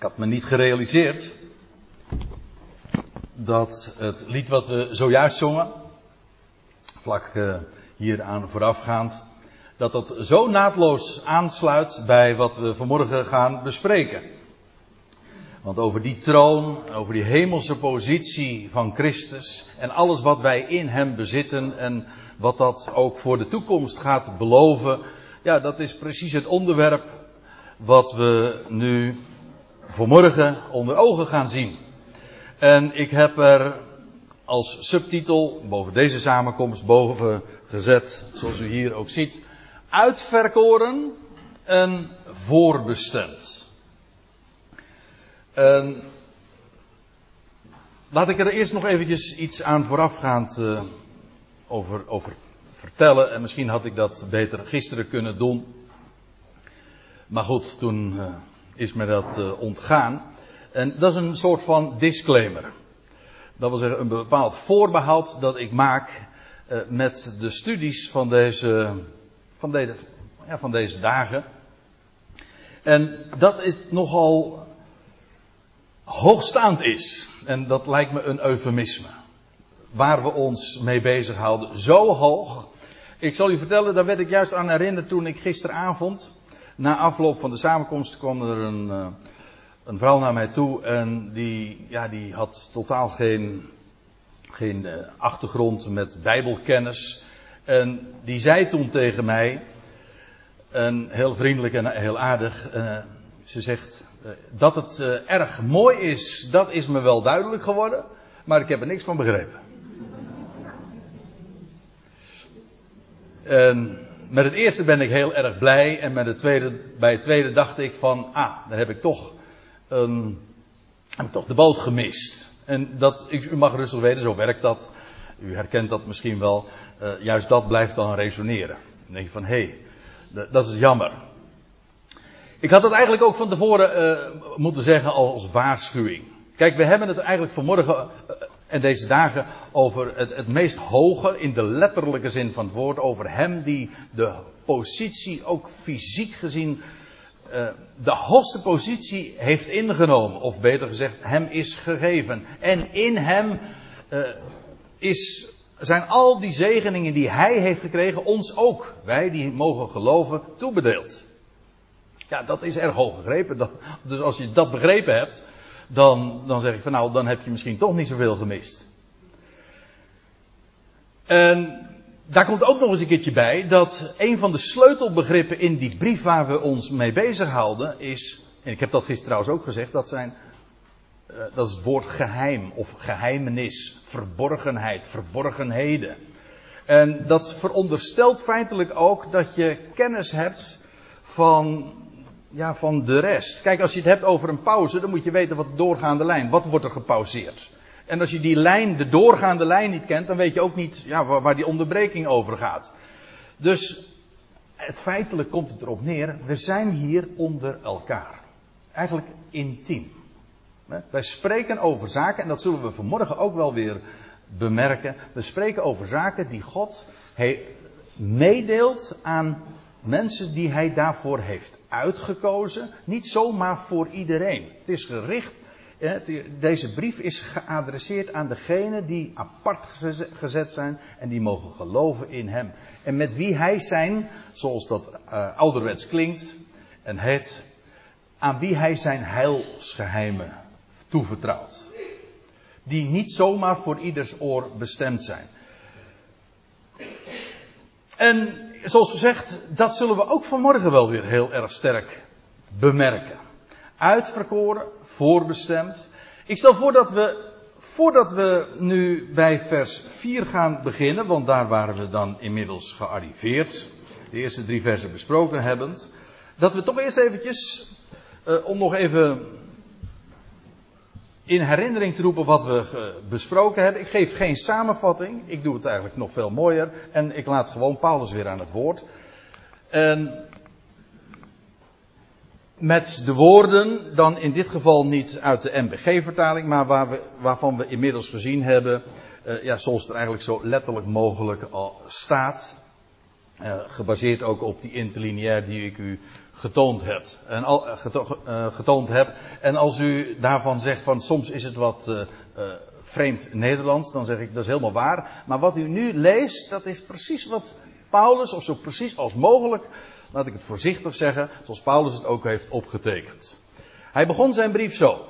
Ik had me niet gerealiseerd dat het lied wat we zojuist zongen, vlak uh, hieraan voorafgaand, dat dat zo naadloos aansluit bij wat we vanmorgen gaan bespreken. Want over die troon, over die hemelse positie van Christus en alles wat wij in Hem bezitten en wat dat ook voor de toekomst gaat beloven, ja, dat is precies het onderwerp wat we nu vanmorgen onder ogen gaan zien. En ik heb er als subtitel boven deze samenkomst boven gezet, zoals u hier ook ziet, uitverkoren en voorbestemd. En laat ik er eerst nog eventjes iets aan voorafgaand uh, over, over vertellen. En misschien had ik dat beter gisteren kunnen doen. Maar goed, toen uh, is me dat uh, ontgaan. En dat is een soort van disclaimer. Dat wil zeggen een bepaald voorbehoud dat ik maak uh, met de studies van deze, van, deze, ja, van deze dagen. En dat is nogal hoogstaand is. En dat lijkt me een eufemisme. Waar we ons mee bezighouden. Zo hoog. Ik zal u vertellen, daar werd ik juist aan herinnerd toen ik gisteravond na afloop van de samenkomst kwam er een, uh, een vrouw naar mij toe en die, ja, die had totaal geen, geen uh, achtergrond met bijbelkennis. En die zei toen tegen mij, en heel vriendelijk en heel aardig, uh, ze zegt, dat het erg mooi is, dat is me wel duidelijk geworden, maar ik heb er niks van begrepen. En met het eerste ben ik heel erg blij. En met het tweede, bij het tweede dacht ik van, ah, dan heb ik toch, heb ik toch de boot gemist. En dat, u mag rustig weten, zo werkt dat. U herkent dat misschien wel. Uh, juist dat blijft dan resoneren. Dan denk je van, hé, hey, dat is jammer. Ik had het eigenlijk ook van tevoren uh, moeten zeggen als waarschuwing. Kijk, we hebben het eigenlijk vanmorgen en deze dagen over het, het meest hoge, in de letterlijke zin van het woord, over hem die de positie, ook fysiek gezien, uh, de hoogste positie heeft ingenomen. Of beter gezegd, hem is gegeven. En in hem uh, is, zijn al die zegeningen die hij heeft gekregen, ons ook, wij die mogen geloven, toebedeeld. Ja, dat is erg hoog gegrepen. Dus als je dat begrepen hebt, dan, dan zeg ik van nou, dan heb je misschien toch niet zoveel gemist. En daar komt ook nog eens een keertje bij dat een van de sleutelbegrippen in die brief waar we ons mee bezighouden is, en ik heb dat gisteren trouwens ook gezegd, dat zijn, uh, dat is het woord geheim of geheimenis, verborgenheid, verborgenheden. En dat veronderstelt feitelijk ook dat je kennis hebt van ja, van de rest. Kijk, als je het hebt over een pauze, dan moet je weten wat de doorgaande lijn, wat wordt er gepauzeerd. En als je die lijn, de doorgaande lijn niet kent, dan weet je ook niet ja, waar, die onderbreking over gaat. Dus het feitelijk komt het erop neer, we zijn hier onder elkaar. Eigenlijk intiem. Wij spreken over zaken, en dat zullen we vanmorgen ook wel weer bemerken. We spreken over zaken die God meedeelt aan mensen die hij daarvoor heeft uitgekozen. Niet zomaar voor iedereen. Het is gericht, deze brief is geadresseerd aan degenen die apart gezet zijn en die mogen geloven in hem. En met wie hij zijn, zoals dat uh, ouderwets klinkt, en het, aan wie hij zijn heilsgeheimen toevertrouwt. Die niet zomaar voor ieders oor bestemd zijn. En zoals gezegd, dat zullen we ook vanmorgen wel weer heel erg sterk bemerken. Uitverkoren, voorbestemd. Ik stel voor dat we, voordat we nu bij vers 4 gaan beginnen, want daar waren we dan inmiddels gearriveerd, de eerste drie versen besproken hebbend, dat we toch eerst eventjes, uh, om nog even in herinnering te roepen wat we besproken hebben. Ik geef geen samenvatting. Ik doe het eigenlijk nog veel mooier. En ik laat gewoon Paulus weer aan het woord. En met de woorden, dan in dit geval niet uit de MBG-vertaling, maar waar we, waarvan we inmiddels gezien hebben, uh, ja, zoals het er eigenlijk zo letterlijk mogelijk al staat. Uh, gebaseerd ook op die interlineair die ik u getoond hebt. En al, getoond hebt. En als u daarvan zegt van soms is het wat vreemd Nederlands, dan zeg ik dat is helemaal waar. Maar wat u nu leest, dat is precies wat Paulus, of zo precies als mogelijk, laat ik het voorzichtig zeggen, zoals Paulus het ook heeft opgetekend. Hij begon zijn brief zo.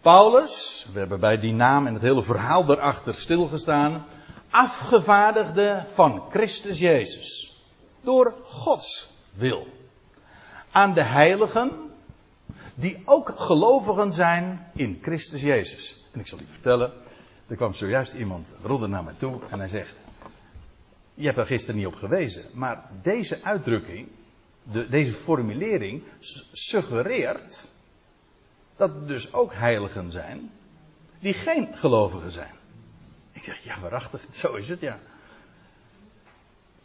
Paulus, we hebben bij die naam en het hele verhaal daarachter stilgestaan, afgevaardigde van Christus Jezus. Door Gods wil. Aan de heiligen, die ook gelovigen zijn in Christus Jezus. En ik zal u vertellen, er kwam zojuist iemand, broeder naar mij toe en hij zegt, je hebt er gisteren niet op gewezen, maar deze uitdrukking, de, deze formulering suggereert dat er dus ook heiligen zijn die geen gelovigen zijn. Ik zeg, ja waarachtig, zo is het ja.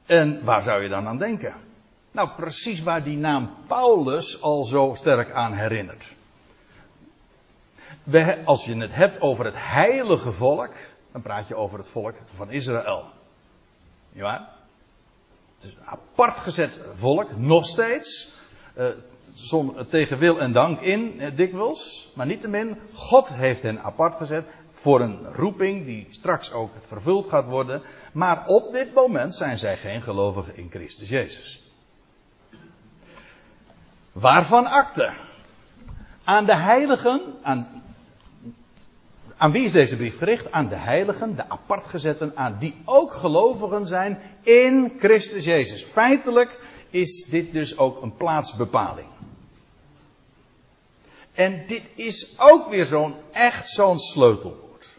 En waar zou je dan aan denken? Nou, precies waar die naam Paulus al zo sterk aan herinnert. als je het hebt over het heilige volk, dan praat je over het volk van Israël. Ja? Het is een apart gezet volk, nog steeds. Uh, tegen wil en dank in, eh, dikwijls. Maar niettemin, God heeft hen apart gezet voor een roeping die straks ook vervuld gaat worden. Maar op dit moment zijn zij geen gelovigen in Christus Jezus. Waarvan akte? Aan de heiligen, aan, aan wie is deze brief gericht? Aan de heiligen, de apartgezetten, aan die ook gelovigen zijn in Christus Jezus. Feitelijk is dit dus ook een plaatsbepaling. En dit is ook weer zo'n echt zo'n sleutelwoord.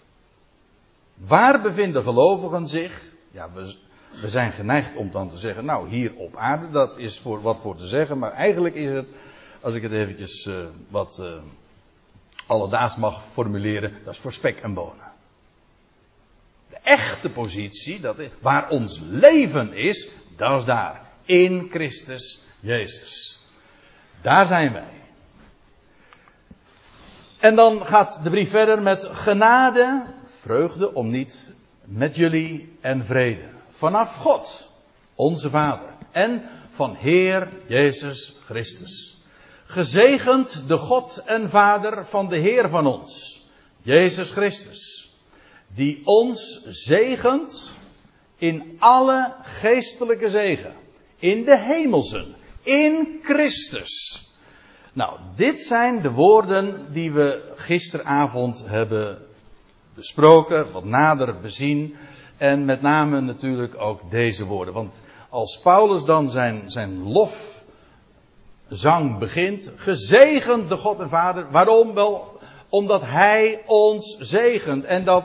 Waar bevinden gelovigen zich? Ja, we, we zijn geneigd om dan te zeggen, nou hier op aarde, dat is voor wat voor te zeggen, maar eigenlijk is het, als ik het eventjes uh, wat uh, alledaags mag formuleren, dat is voor spek en bonen. De echte positie, dat is, waar ons leven is, dat is daar. In Christus Jezus. Daar zijn wij. En dan gaat de brief verder met genade, vreugde om niet, met jullie en vrede. Vanaf God, onze Vader, en van Heer Jezus Christus. Gezegend de God en Vader van de Heer van ons, Jezus Christus, die ons zegent in alle geestelijke zegen, in de hemelsen, in Christus nou, dit zijn de woorden die we gisteravond hebben besproken, wat nader bezien. En met name natuurlijk ook deze woorden. Want als Paulus dan zijn, zijn lofzang begint, gezegend de God en Vader. Waarom? Wel, omdat Hij ons zegent. En dat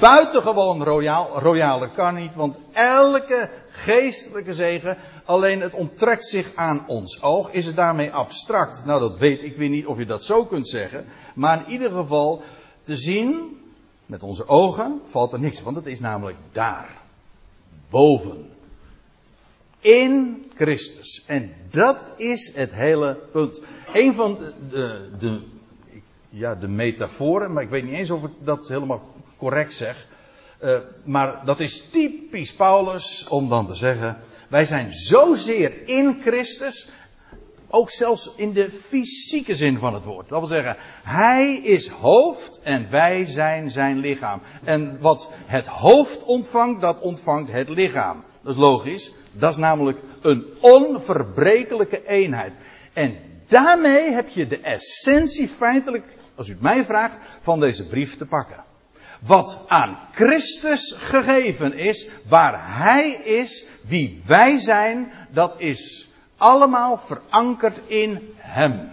buitengewoon royaal, royaler kan niet, want elke geestelijke zegen, alleen het onttrekt zich aan ons oog. Is het daarmee abstract? Nou, dat weet ik weer niet of je dat zo kunt zeggen. Maar in ieder geval, te zien met onze ogen valt er niks, want het is namelijk daar. Boven. In Christus. En dat is het hele punt. Een van de, de, ja, de metaforen, maar ik weet niet eens of ik dat helemaal correct zeg. Uh, maar dat is typisch Paulus om dan te zeggen: wij zijn zozeer in Christus, ook zelfs in de fysieke zin van het woord. Dat wil zeggen, hij is hoofd en wij zijn zijn lichaam. En wat het hoofd ontvangt, dat ontvangt het lichaam. Dat is logisch. Dat is namelijk een onverbrekelijke eenheid. En daarmee heb je de essentie feitelijk, als u het mij vraagt, van deze brief te pakken. Wat aan Christus gegeven is, waar Hij is, wie wij zijn, dat is allemaal verankerd in Hem.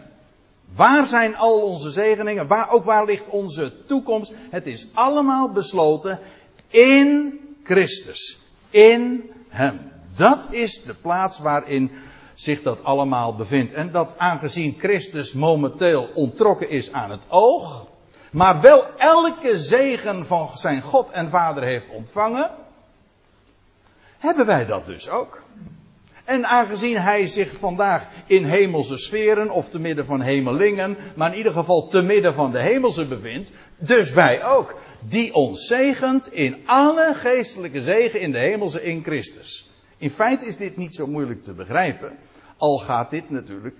Waar zijn al onze zegeningen? Waar, ook waar ligt onze toekomst? Het is allemaal besloten in Christus. In Hem. Dat is de plaats waarin zich dat allemaal bevindt. En dat aangezien Christus momenteel ontrokken is aan het oog, maar wel elke zegen van zijn God en Vader heeft ontvangen, hebben wij dat dus ook. En aangezien hij zich vandaag in hemelse sferen, of te midden van hemelingen, maar in ieder geval te midden van de hemelse bevindt, dus wij ook, die ons zegent in alle geestelijke zegen in de hemelse in Christus. In feite is dit niet zo moeilijk te begrijpen. Al gaat dit natuurlijk,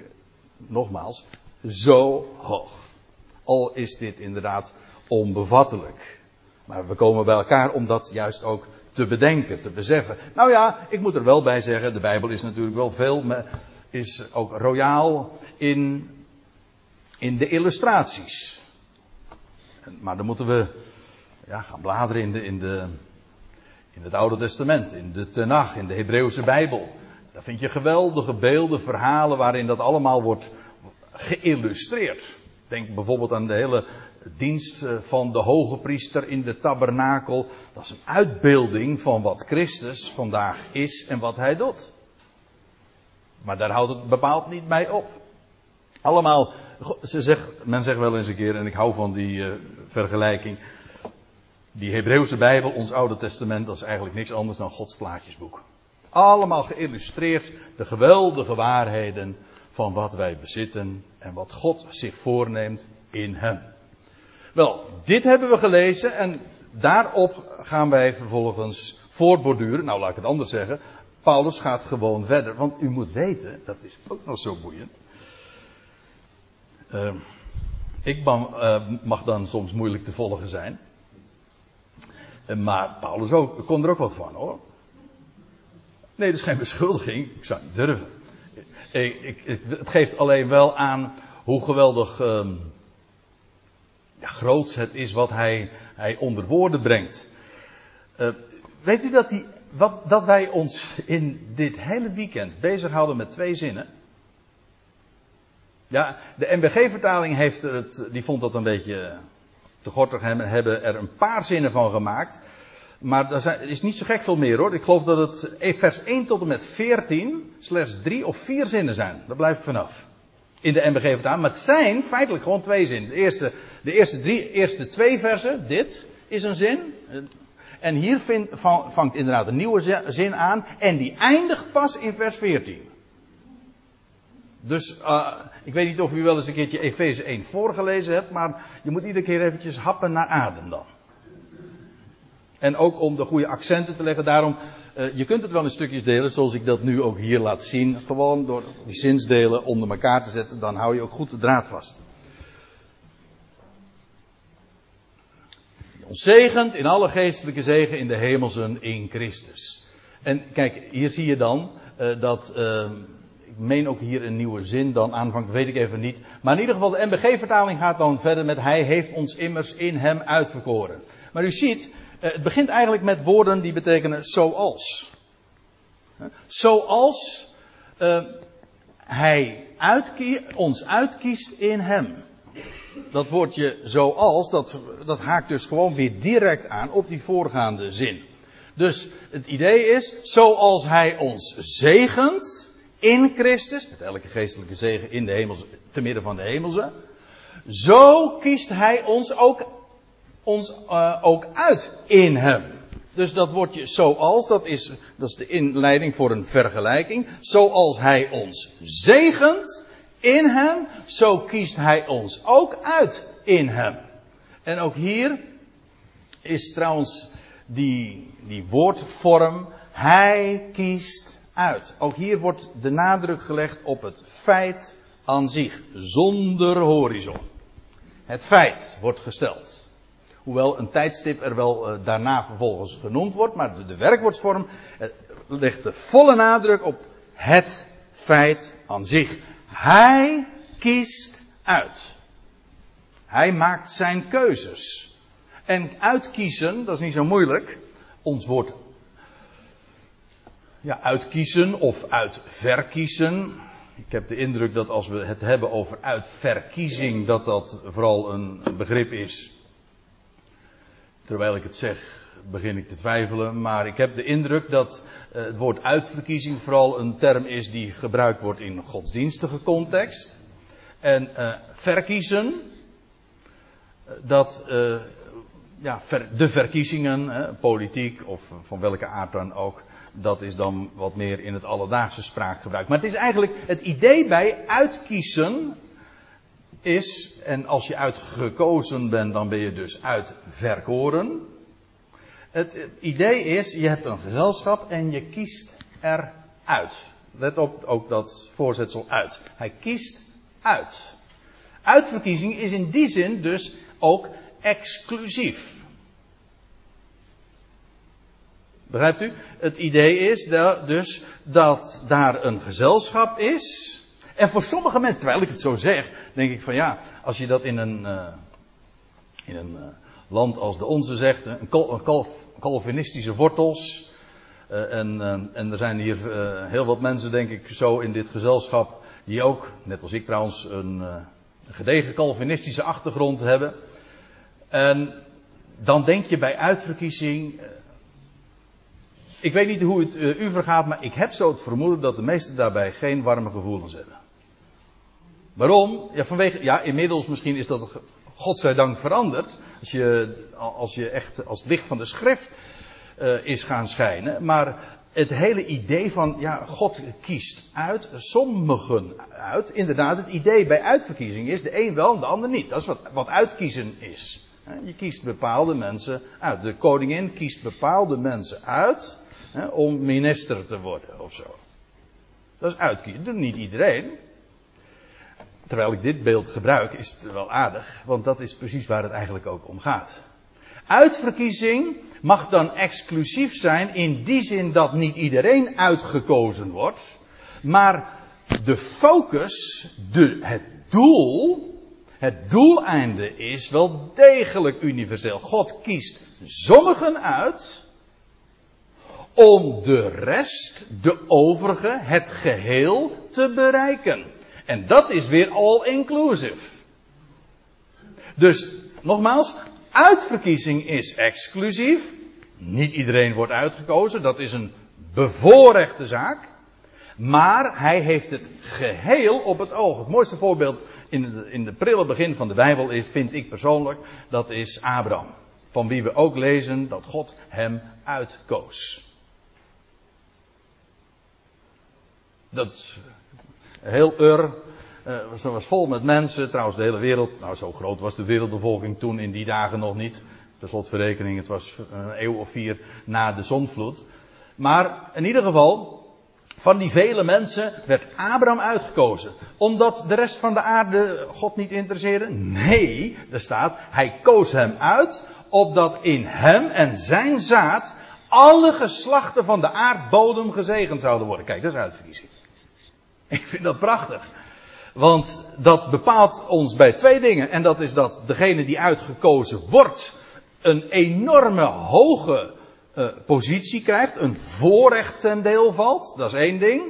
nogmaals, zo hoog. Al is dit inderdaad onbevattelijk. Maar we komen bij elkaar om dat juist ook te bedenken, te beseffen. Nou ja, ik moet er wel bij zeggen, de Bijbel is natuurlijk wel veel, is ook royaal in, in de illustraties. Maar dan moeten we ja, gaan bladeren in, de, in, de, in het Oude Testament, in de Tenach, in de Hebreeuwse Bijbel. Daar vind je geweldige beelden, verhalen waarin dat allemaal wordt geïllustreerd. Denk bijvoorbeeld aan de hele dienst eh, van de hoge priester in de tabernakel. Dat is een uitbeelding van wat Christus vandaag is en wat hij doet. Maar daar houdt het bepaald niet bij op. Allemaal, ze zegt, men zegt wel eens een keer, en ik hou van die uh, vergelijking. Die Hebreeuwse Bijbel, ons Oude Testament, dat is eigenlijk niks anders dan Gods plaatjesboek. Allemaal geïllustreerd de geweldige waarheden van wat wij bezitten en wat God zich voorneemt in Hem. Wel, dit hebben we gelezen en daarop gaan wij vervolgens voortborduren. Nou, laat ik het anders zeggen. Paulus gaat gewoon verder, want u moet weten, dat is ook nog zo boeiend. Uh, ik uh, mag dan soms moeilijk te volgen zijn. Uh, maar Paulus ook, kon er ook wat van hoor. Nee, dat is geen beschuldiging. Ik zou niet durven. Ik, het geeft alleen wel aan hoe geweldig ehm, ja, groots het is wat hij, hij onder woorden brengt. Uh, weet u dat, die, wat, dat wij ons in dit hele weekend bezighouden met twee zinnen? Ja, de MBG-vertaling heeft het, die vond dat een beetje te gortig en hebben er een paar zinnen van gemaakt. Maar er is niet zo gek veel meer hoor. Ik geloof dat het eh, vers 1 tot en met 14 slechts drie of vier zinnen zijn. Daar blijf ik vanaf. In de MBG vertaling. Maar het zijn feitelijk gewoon twee zinnen. De eerste, de eerste, drie, eerste twee versen, dit is een zin. En hier vangt inderdaad een nieuwe zin aan. En die eindigt pas in vers 14. Dus uh, ik weet niet of u wel eens een keertje Efeze 1 voorgelezen hebt. Maar je moet iedere keer eventjes happen naar adem dan. En ook om de goede accenten te leggen. Daarom, uh, je kunt het wel in stukjes delen, zoals ik dat nu ook hier laat zien. Gewoon door die zinsdelen onder elkaar te zetten, dan hou je ook goed de draad vast. Ons in alle geestelijke zegen in de hemelsen in Christus. En kijk, hier zie je dan uh, dat. Uh, ik meen ook hier een nieuwe zin dan aanvangt, weet ik even niet. Maar in ieder geval, de MBG-vertaling gaat dan verder met: Hij heeft ons immers in Hem uitverkoren. Maar u ziet, eh, het begint eigenlijk met woorden die betekenen zoals. Zoals uh, hij ons uitkiest in hem. Dat woordje zoals, dat, dat haakt dus gewoon weer direct aan op die voorgaande zin. Dus het idee is, zoals hij ons zegent in Christus, met elke geestelijke zegen in de hemels, te midden van de hemelse, zo kiest hij ons ook ons uh, ook uit in hem. Dus dat woordje zoals, dat is, dat is de inleiding voor een vergelijking. Zoals hij ons zegent in hem, zo kiest hij ons ook uit in hem. En ook hier is trouwens die, die woordvorm, hij kiest uit. Ook hier wordt de nadruk gelegd op het feit aan zich, zonder horizon. Het feit wordt gesteld. Hoewel een tijdstip er wel uh, daarna vervolgens genoemd wordt, maar de, werkwoordsvorm uh, legt de volle nadruk op het feit aan zich. Hij kiest uit. Hij maakt zijn keuzes. En uitkiezen, dat is niet zo moeilijk. Ons woord ja, uitkiezen of uitverkiezen. Ik heb de indruk dat als we het hebben over uitverkiezing, dat dat vooral een begrip is Terwijl ik het zeg, begin ik te twijfelen. Maar ik heb de indruk dat uh, het woord uitverkiezing vooral een term is die gebruikt wordt in godsdienstige context. En uh, verkiezen, eh, dat ja, de verkiezingen, politiek of van welke aard dan ook, dat is dan wat meer in het alledaagse spraakgebruik. Maar het is eigenlijk het idee bij uitkiezen is, en als je uitgekozen bent, dan ben je dus uitverkoren. Het idee is, je hebt een gezelschap en je kiest eruit. let op ook dat voorzetsel uit. Hij kiest uit. Uitverkiezing is in die zin dus ook exclusief. Begrijpt u? Het idee is dus dat daar een gezelschap is. En voor sommige mensen, terwijl ik het zo zeg, denk ik van ja, als je dat in een, uh, in een uh, land als de onze zegt, een, cal Calvinistische wortels. Uh, en, en er zijn hier heel wat mensen, denk ik, zo in dit gezelschap, die ook, net als ik trouwens, een gedegen Calvinistische achtergrond hebben. En dan denk je bij uitverkiezing, ik weet niet hoe het u vergaat, maar ik heb zo het vermoeden dat de meesten daarbij geen warme gevoelens hebben. Waarom? Ja, vanwege, ja, inmiddels misschien is dat godzijdank veranderd. Als je, als je echt als licht van de schrift uh, is gaan schijnen. Maar het hele idee van, ja, God kiest uit, sommigen uit. Inderdaad, het idee bij uitverkiezing is, de een wel, de ander niet. Dat is wat, wat uitkiezen is. Je kiest bepaalde mensen uit. De koningin kiest bepaalde mensen uit hè, om minister te worden of zo. Dat is uitkiezen. Doet niet iedereen. Terwijl ik dit beeld gebruik, is het wel aardig, want dat is precies waar het eigenlijk ook om gaat. Uitverkiezing mag dan exclusief zijn in die zin dat niet iedereen uitgekozen wordt, maar de focus, de, het doel, het doeleinde is wel degelijk universeel. God kiest sommigen uit om de rest, de overige, het geheel te bereiken. En dat is weer all-inclusive. Dus, nogmaals, uitverkiezing is exclusief. Niet iedereen wordt uitgekozen, dat is een bevoorrechte zaak. Maar hij heeft het geheel op het oog. Het mooiste voorbeeld in het in de prille begin van de Bijbel is, vind ik persoonlijk, dat is Abraham. Van wie we ook lezen dat God hem uitkoos. Dat heel Ur uh, was vol met mensen. Trouwens, de hele wereld. Nou, zo groot was de wereldbevolking toen in die dagen nog niet. De slotverrekening, het was een eeuw of vier na de zonvloed. Maar in ieder geval, van die vele mensen werd Abraham uitgekozen. Omdat de rest van de aarde God niet interesseerde? Nee, er staat, hij koos hem uit, opdat in hem en zijn zaad alle geslachten van de aardbodem gezegend zouden worden. Kijk, dat is uitverkiezing. Ik vind dat prachtig. Want dat bepaalt ons bij twee dingen. En dat is dat degene die uitgekozen wordt een enorme hoge uh, positie krijgt, een voorrecht ten deel valt. Dat is één ding.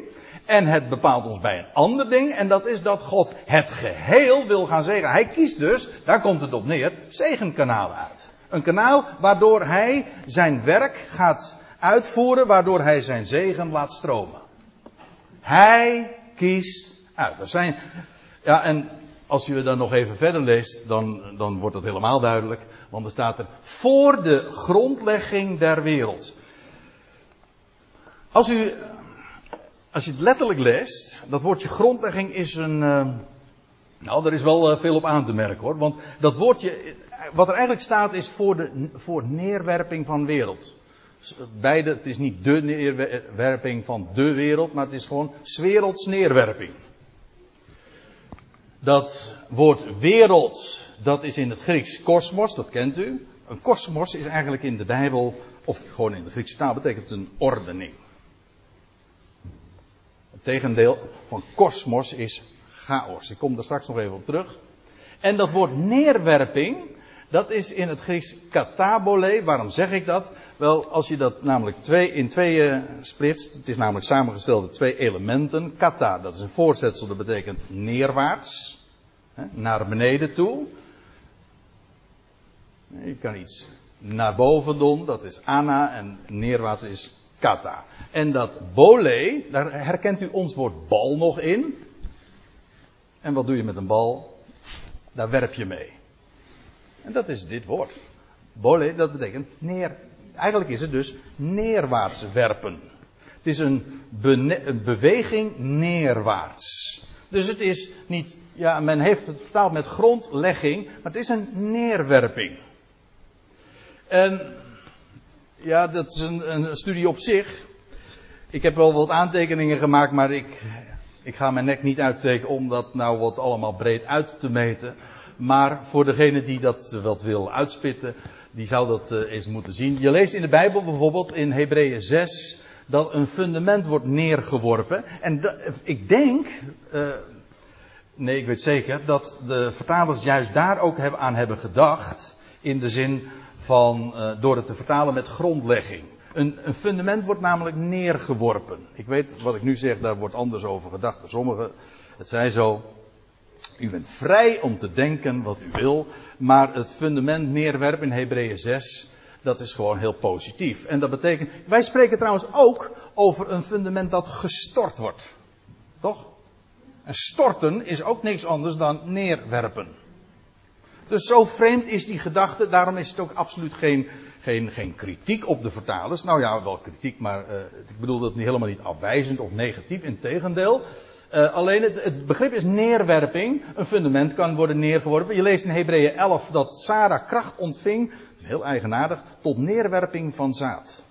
En het bepaalt ons bij een ander ding. En dat is dat God het geheel wil gaan zegenen. Hij kiest dus, daar komt het op neer, zegenkanalen uit. Een kanaal waardoor hij zijn werk gaat uitvoeren, waardoor hij zijn zegen laat stromen. Hij kiest uit. Er zijn, ja, en als je dan nog even verder leest, dan, dan wordt het helemaal duidelijk. Want er staat er voor de grondlegging der wereld. Als u, als je het letterlijk leest, dat woordje grondlegging is een, uh, nou, er is wel uh, veel op aan te merken hoor. Want dat woordje, wat er eigenlijk staat is voor de, voor neerwerping van wereld. Beide, het is niet de neerwerping van de wereld, maar het is gewoon werelds neerwerping. Dat woord wereld, dat is in het Grieks kosmos, dat kent u. Een kosmos is eigenlijk in de Bijbel, of gewoon in de Griekse taal, betekent een ordening. Het tegendeel van kosmos is chaos. Ik kom daar straks nog even op terug. En dat woord neerwerping, dat is in het Grieks katabole. Waarom zeg ik dat? Wel, als je dat namelijk twee, in tweeën splitst, het is namelijk samengesteld uit twee elementen. Kata, dat is een voorzetsel, dat betekent neerwaarts, naar beneden toe. Je kan iets naar boven doen, dat is ana, en neerwaarts is kata. En dat bole, daar herkent u ons woord bal nog in. En wat doe je met een bal? Daar werp je mee. En dat is dit woord. Bole, dat betekent neer. Eigenlijk is het dus neerwaarts werpen. Het is een, beweging neerwaarts. Dus het is niet, ja, men heeft het vertaald met grondlegging, maar het is een neerwerping. En ja, dat is een, een studie op zich. Ik heb wel wat aantekeningen gemaakt, maar ik, ik ga mijn nek niet uitsteken om dat nou wat allemaal breed uit te meten. Maar voor degene die dat wat wil uitspitten, die zou dat uh, eens moeten zien. Je leest in de Bijbel bijvoorbeeld in Hebreeën 6 dat een fundament wordt neergeworpen. En ik denk, uh, nee ik weet zeker, dat de vertalers juist daar ook aan hebben gedacht. In de zin van, door het te vertalen met grondlegging. Een, een, fundament wordt namelijk neergeworpen. Ik weet wat ik nu zeg, daar wordt anders over gedacht sommigen. Het zij zo. U bent vrij om te denken wat u wil, maar het fundament neerwerpen in Hebreeën 6, dat is gewoon heel positief. En dat betekent, wij spreken trouwens ook over een fundament dat gestort wordt. Toch? En storten is ook niks anders dan neerwerpen. Dus zo vreemd is die gedachte, daarom is het ook absoluut geen, geen, geen kritiek op de vertalers. Nou ja, wel kritiek, maar uh, ik bedoel dat niet helemaal niet afwijzend of negatief, in tegendeel. Uh, alleen het, begrip is neerwerping. Een fundament kan worden neergeworpen. Je leest in Hebreeën 11 dat Sarah kracht ontving. Is heel eigenaardig. Tot neerwerping van zaad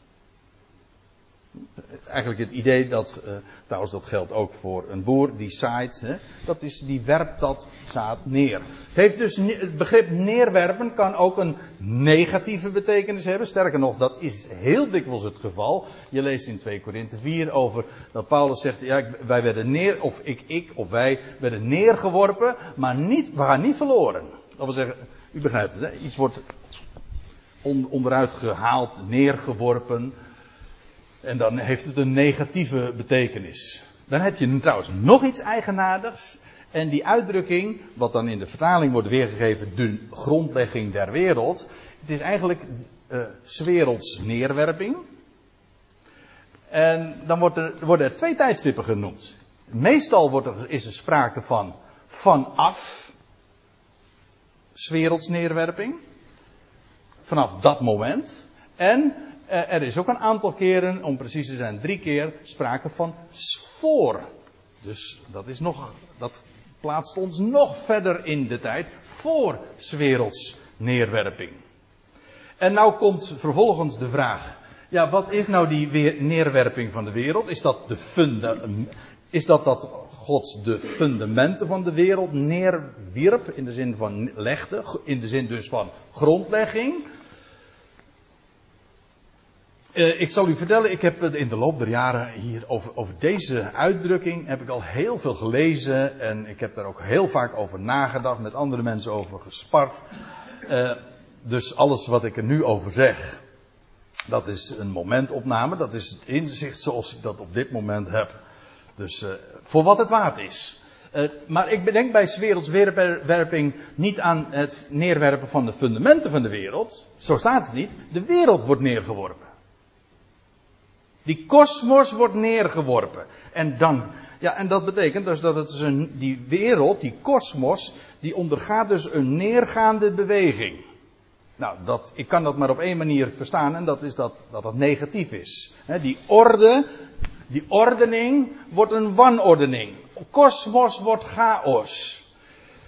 eigenlijk het idee dat, uh, trouwens dat geldt ook voor een boer die zaait, hè, dat is, die werpt dat zaad neer. Het, heeft dus, het begrip neerwerpen kan ook een negatieve betekenis hebben. Sterker nog, dat is heel dikwijls het geval. Je leest in 2 Korinthe 4 over dat Paulus zegt, ja, wij werden neer, of ik, ik, of wij werden neergeworpen, maar niet, we gaan niet verloren. Dat wil zeggen, u begrijpt het, hè? iets wordt on, onderuit gehaald, neergeworpen. En dan heeft het een negatieve betekenis. Dan heb je trouwens nog iets eigenaardigs. En die uitdrukking, wat dan in de vertaling wordt weergegeven, de grondlegging der wereld. Het is eigenlijk uh, werelds neerwerping. En dan wordt er, worden er twee tijdstippen genoemd. Meestal wordt er, is er sprake van vanaf werelds neerwerping. Vanaf dat moment. En er is ook een aantal keren, om precies te zijn drie keer, sprake van voor. Dus dat is nog, dat plaatst ons nog verder in de tijd voor werelds neerwerping. En nou komt vervolgens de vraag, ja wat is nou die neerwerping van de wereld? Is dat de funda, is dat dat God de fundamenten van de wereld neerwierp in de zin van legde, in de zin dus van grondlegging? Uh, ik zal u vertellen, ik heb in de loop der jaren hier over, over, deze uitdrukking heb ik al heel veel gelezen en ik heb daar ook heel vaak over nagedacht, met andere mensen over gespart. Uh, dus alles wat ik er nu over zeg, dat is een momentopname, dat is het inzicht zoals ik dat op dit moment heb. Dus uh, voor wat het waard is. maar ik bedenk bij wereldswerping niet aan het neerwerpen van de fundamenten van de wereld. Zo staat het niet. De wereld wordt neergeworpen. Die kosmos wordt neergeworpen. En dan, ja, en dat betekent dus dat het is een, die wereld, die kosmos, die ondergaat dus een neergaande beweging. Nou, dat, ik kan dat maar op één manier verstaan en dat is dat dat negatief is. die orde, die ordening wordt een wanordening. Kosmos wordt chaos.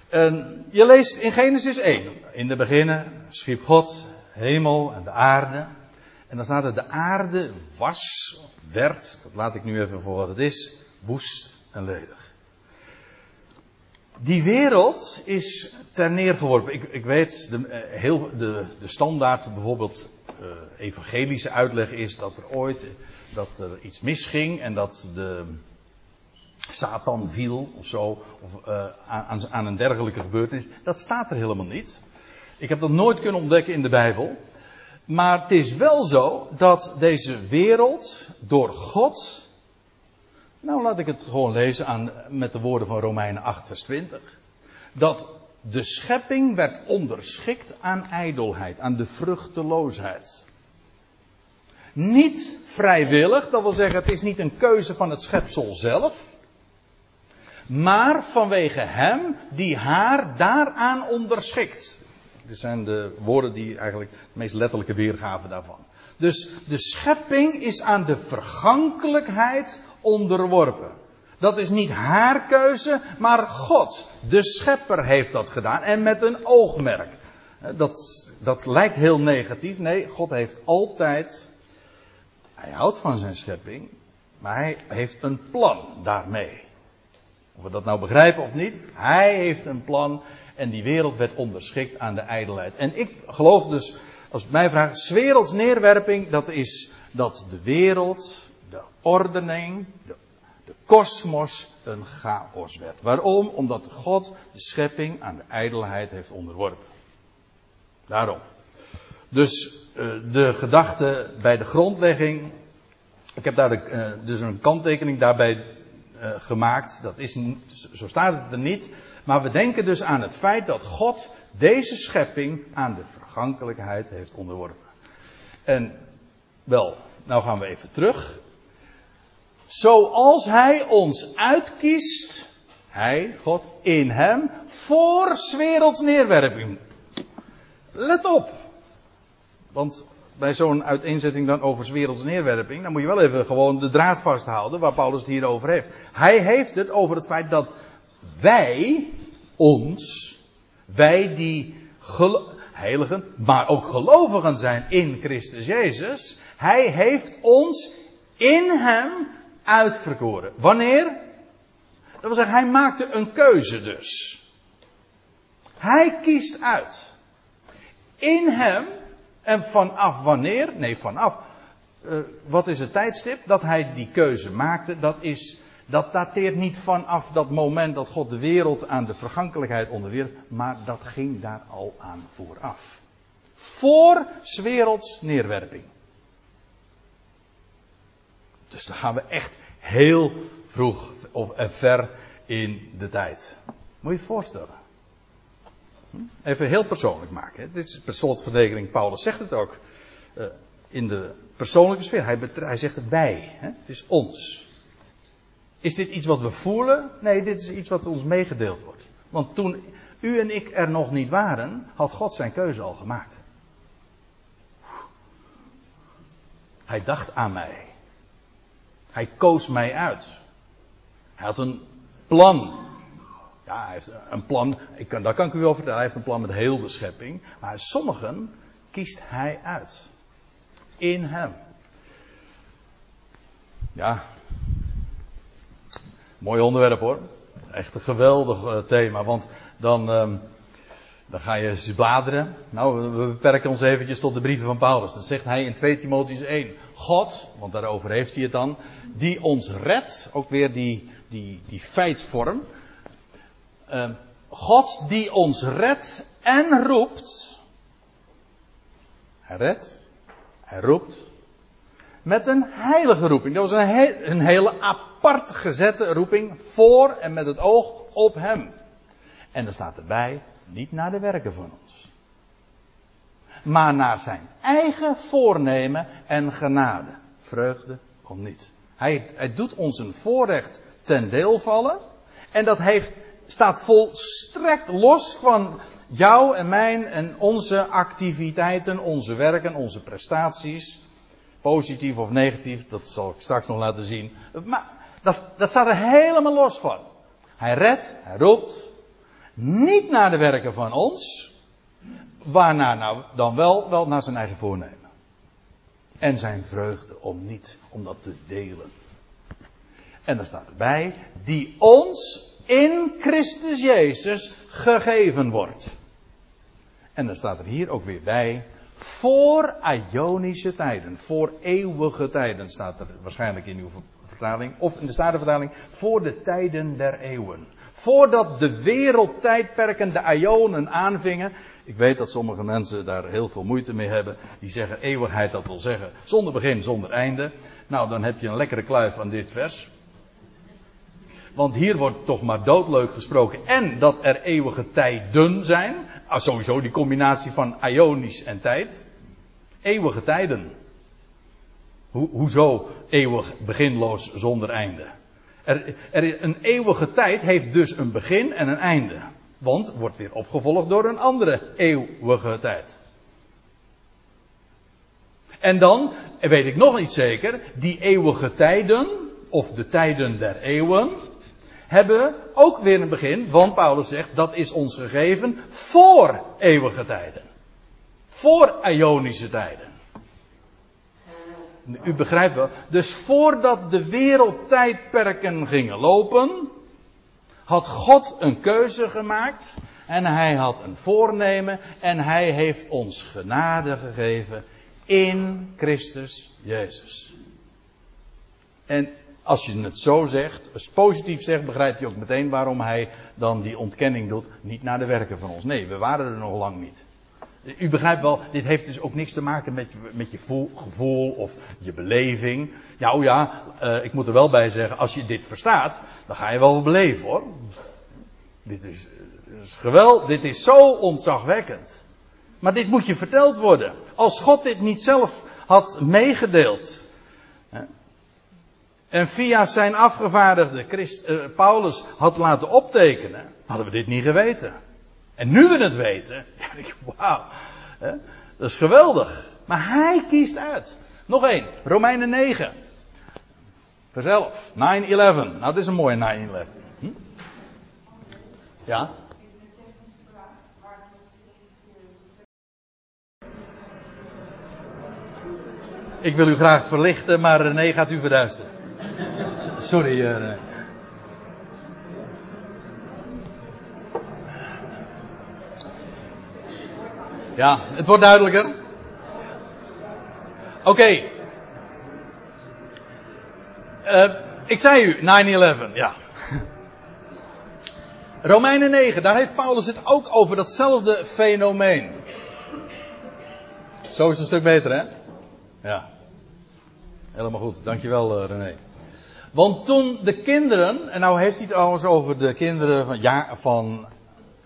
En je leest in Genesis 1. In de beginnen schiep God hemel en de aarde. En dan staat er, de aarde was, werd, dat laat ik nu even voor wat het is, woest en ledig. Die wereld is ter neergeworpen. Ik, ik weet, de, eh, heel, de, de standaard bijvoorbeeld uh, evangelische uitleg is dat er ooit dat er iets misging en dat de Satan viel of zo, of uh, aan, aan een dergelijke gebeurtenis. Dat staat er helemaal niet. Ik heb dat nooit kunnen ontdekken in de Bijbel. Maar het is wel zo dat deze wereld door God. Nou, laat ik het gewoon lezen aan, met de woorden van Romeinen 8, vers 20. Dat de schepping werd onderschikt aan ijdelheid, aan de vruchteloosheid. Niet vrijwillig, dat wil zeggen, het is niet een keuze van het schepsel zelf. Maar vanwege hem die haar daaraan onderschikt. Dit zijn de woorden die eigenlijk de meest letterlijke weergave daarvan. Dus de schepping is aan de vergankelijkheid onderworpen. Dat is niet haar keuze, maar God. De schepper heeft dat gedaan en met een oogmerk. Dat, dat lijkt heel negatief. Nee, God heeft altijd. Hij houdt van zijn schepping. Maar hij heeft een plan daarmee. Of we dat nou begrijpen of niet, hij heeft een plan en die wereld werd onderschikt aan de ijdelheid. En ik geloof dus, als mij vraagt, werelds neerwerping, dat is dat de wereld, de ordening, de, kosmos een chaos werd. Waarom? Omdat God de schepping aan de ijdelheid heeft onderworpen. Daarom. Dus uh, de gedachte bij de grondlegging. Ik heb daar de, uh, dus een kanttekening daarbij uh, gemaakt. Dat is, zo staat het er niet. Maar we denken dus aan het feit dat God deze schepping aan de vergankelijkheid heeft onderworpen. En wel, nou gaan we even terug. Zoals Hij ons uitkiest, Hij, God, in Hem, voor werelds neerwerping. Let op. Want bij zo'n uiteenzetting dan over werelds neerwerping, dan moet je wel even gewoon de draad vasthouden waar Paulus het hier over heeft. Hij heeft het over het feit dat wij, ons, wij die heiligen, maar ook gelovigen zijn in Christus Jezus, Hij heeft ons in Hem uitverkoren. Wanneer? Dat wil zeggen, Hij maakte een keuze dus. Hij kiest uit. In Hem, en vanaf wanneer? Nee, vanaf. Uh, wat is het tijdstip dat Hij die keuze maakte? Dat is dat dateert niet vanaf dat moment dat God de wereld aan de vergankelijkheid onderwierp, maar dat ging daar al aan vooraf. Voor werelds neerwerping. Dus dan gaan we echt heel vroeg of ver in de tijd. Moet je het voorstellen. Hm? Even heel persoonlijk maken. Dit is per slotverdeling. Paulus zegt het ook. Uh, in de persoonlijke sfeer. Hij, zegt het. Hè? Het is ons. Is dit iets wat we voelen? Nee, dit is iets wat ons meegedeeld wordt. Want toen u en ik er nog niet waren, had God zijn keuze al gemaakt. Hij dacht aan mij. Hij koos mij uit. Hij had een plan. Ja, hij heeft een plan. Ik kan, dat kan ik u wel vertellen. Hij heeft een plan met heel de schepping. Maar sommigen kiest hij uit. In hem. Ja, Mooi onderwerp hoor. Echt een geweldig uh, thema. Want dan, um, dan ga je eens bladeren. Nou, we beperken ons eventjes tot de brieven van Paulus. Dan zegt hij in 2 Timotheus 1. God, want daarover heeft hij het dan. Die ons redt. Ook weer die, die, die feitvorm. Uh, God die ons redt en roept. Hij redt. Hij roept. Met een heilige roeping. Dat was een, he een hele apart gezette roeping voor en met het oog op hem. En er staat erbij, niet naar de werken van ons. Maar naar zijn eigen voornemen en genade. Vreugde komt niet. Hij, hij doet ons een voorrecht ten deel vallen. En dat heeft, staat volstrekt los van jou en mijn en onze activiteiten, onze werken, onze prestaties. Positief of negatief, dat zal ik straks nog laten zien. Maar dat, dat staat er helemaal los van. Hij redt, hij roept. Niet naar de werken van ons. Waarnaar nou dan wel, wel naar zijn eigen voornemen. En zijn vreugde om niet, om dat te delen. En dan staat erbij, die ons in Christus Jezus gegeven wordt. En dan staat er hier ook weer bij, voor Ionische tijden, voor eeuwige tijden staat er waarschijnlijk in uw vertaling, of in de Statenvertaling, voor de tijden der eeuwen. Voordat de wereldtijdperken de Ionen aanvingen. Ik weet dat sommige mensen daar heel veel moeite mee hebben. Die zeggen eeuwigheid, dat wil zeggen zonder begin, zonder einde. Nou, dan heb je een lekkere kluif aan dit vers. Want hier wordt toch maar doodleuk gesproken. En dat er eeuwige tijden zijn. Ah, sowieso die combinatie van Ionisch en tijd. Eeuwige tijden. Ho hoezo eeuwig beginloos zonder einde? Er, er, een eeuwige tijd heeft dus een begin en een einde. Want wordt weer opgevolgd door een andere eeuwige tijd. En dan, weet ik nog iets zeker, die eeuwige tijden, of de tijden der eeuwen, hebben ook weer een begin, want Paulus zegt dat is ons gegeven voor eeuwige tijden. Voor Ionische tijden. u begrijpt wel. Dus voordat de wereldtijdperken gingen lopen, had God een keuze gemaakt. En hij had een voornemen. En hij heeft ons genade gegeven in Christus Jezus. En als je het zo zegt, als positief zegt, begrijp je ook meteen waarom hij dan die ontkenning doet. Niet naar de werken van ons. Nee, we waren er nog lang niet. U begrijpt wel, dit heeft dus ook niks te maken met, met je gevoel of je beleving. Ja, oh ja, uh, ik moet er wel bij zeggen, als je dit verstaat, dan ga je wel beleven hoor. Dit is, dit is geweldig, dit is zo ontzagwekkend. Maar dit moet je verteld worden. Als God dit niet zelf had meegedeeld. En via zijn afgevaardigde Christ, uh, Paulus had laten optekenen, hadden we dit niet geweten. En nu we het weten, ja, wauw, dat is geweldig. Maar hij kiest uit. Nog één, Romeinen 9. Vers 11, 9-11. Nou, dat is een mooie 9-11. Hm? Ja? Ik wil u graag verlichten, maar René gaat u verduisteren. Sorry, uh. Ja, het wordt duidelijker. Oké. Uh, ik zei u, 9-11, ja. Romeinen 9, daar heeft Paulus het ook over datzelfde fenomeen. Zo is het een stuk beter, hè? Ja. Helemaal goed, dankjewel René. Want toen de kinderen, en nou heeft hij het trouwens over de kinderen van, ja, van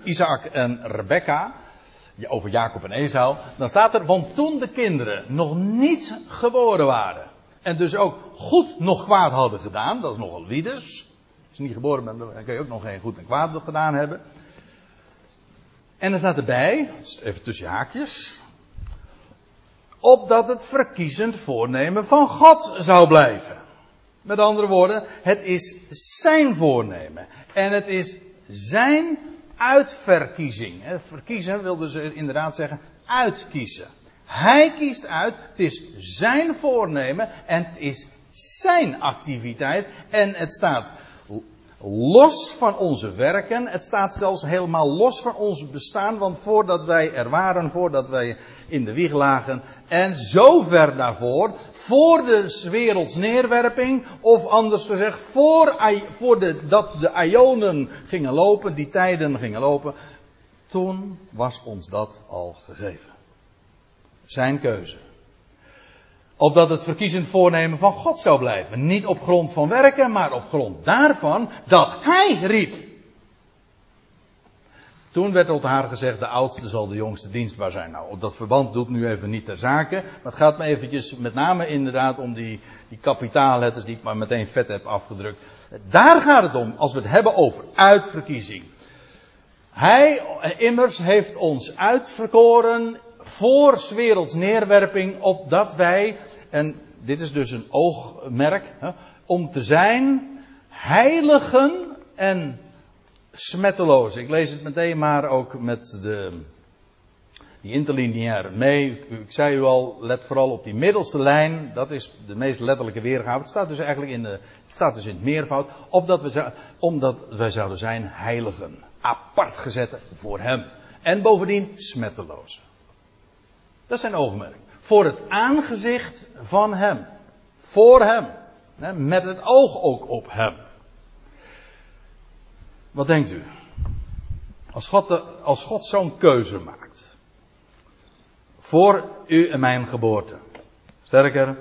Isaac en Rebecca, over Jacob en Esau, dan staat er, want toen de kinderen nog niet geboren waren, en dus ook goed nog kwaad hadden gedaan, dat is nogal wie dus, als je niet geboren bent, dan kun je ook nog geen goed en kwaad gedaan hebben. En dan staat erbij, even tussen haakjes, opdat het verkiezend voornemen van God zou blijven. Met andere woorden, het is zijn voornemen. En het is zijn uitverkiezing. Verkiezen wil dus inderdaad zeggen uitkiezen. Hij kiest uit, het is zijn voornemen en het is zijn activiteit. En het staat los van onze werken. Het staat zelfs helemaal los van ons bestaan. Want voordat wij er waren, voordat wij in de wieg lagen. En zo ver daarvoor, voor de werelds neerwerping. Of anders gezegd, voor, voor de, dat de Ionen gingen lopen, die tijden gingen lopen. Toen was ons dat al gegeven. Zijn keuze. Opdat het verkiezend voornemen van God zou blijven. Niet op grond van werken, maar op grond daarvan dat Hij riep. Toen werd tot haar gezegd, de oudste zal de jongste dienstbaar zijn. Nou, op dat verband doet nu even niet ter zake. Maar het gaat me eventjes met name inderdaad om die, die kapitaalletters die ik maar meteen vet heb afgedrukt. Daar gaat het om, als we het hebben over uitverkiezing. Hij immers heeft ons uitverkoren voor werelds neerwerping, opdat wij, en dit is dus een oogmerk, hè, om te zijn heiligen en smetteloos. Ik lees het meteen maar ook met de, die interlineaire mee. Ik zei u al, let vooral op die middelste lijn. Dat is de meest letterlijke weergave. Het staat dus eigenlijk in, de, het staat dus in het meervoud. Opdat we, omdat wij zouden zijn heiligen. Apart gezette voor hem. En bovendien smetteloos. Dat is zijn oogmerk. Voor het aangezicht van hem. Voor hem. Met het oog ook op hem. Wat denkt u? Als God, als God zo'n keuze maakt. Voor u en mijn geboorte. Sterker,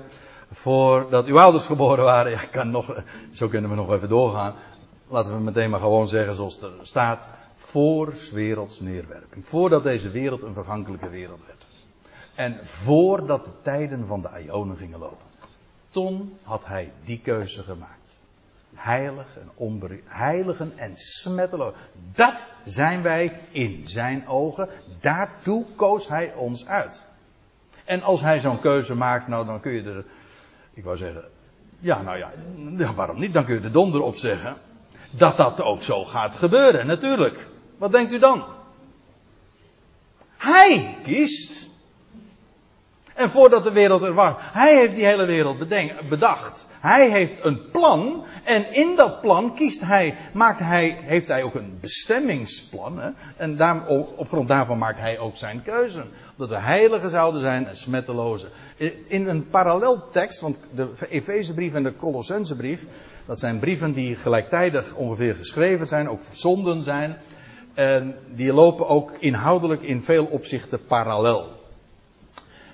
voordat uw ouders geboren waren. Ja, kan nog, zo kunnen we nog even doorgaan. Laten we meteen maar gewoon zeggen zoals er staat. Voor werelds neerwerping. Voordat deze wereld een vergankelijke wereld werd. En voordat de tijden van de Ionen gingen lopen. Toen had hij die keuze gemaakt. Heilig en onberu heiligen en smetteloos. Dat zijn wij in zijn ogen. Daartoe koos hij ons uit. En als hij zo'n keuze maakt, nou dan kun je er, ik wou zeggen, ja nou ja, ja, waarom niet? Dan kun je er donder op zeggen. Dat dat ook zo gaat gebeuren, natuurlijk. Wat denkt u dan? Hij kiest. En voordat de wereld er was, hij heeft die hele wereld bedacht. Hij heeft een plan en in dat plan kiest hij, maakt hij, heeft hij ook een bestemmingsplan. Hè? En op grond daarvan maakt hij ook zijn keuze. Dat we heiligen zouden zijn en smettelozen. In een paralleltekst, want de Efezebrief en de Colossensebrief, dat zijn brieven die gelijktijdig ongeveer geschreven zijn, ook verzonden zijn. En die lopen ook inhoudelijk in veel opzichten parallel.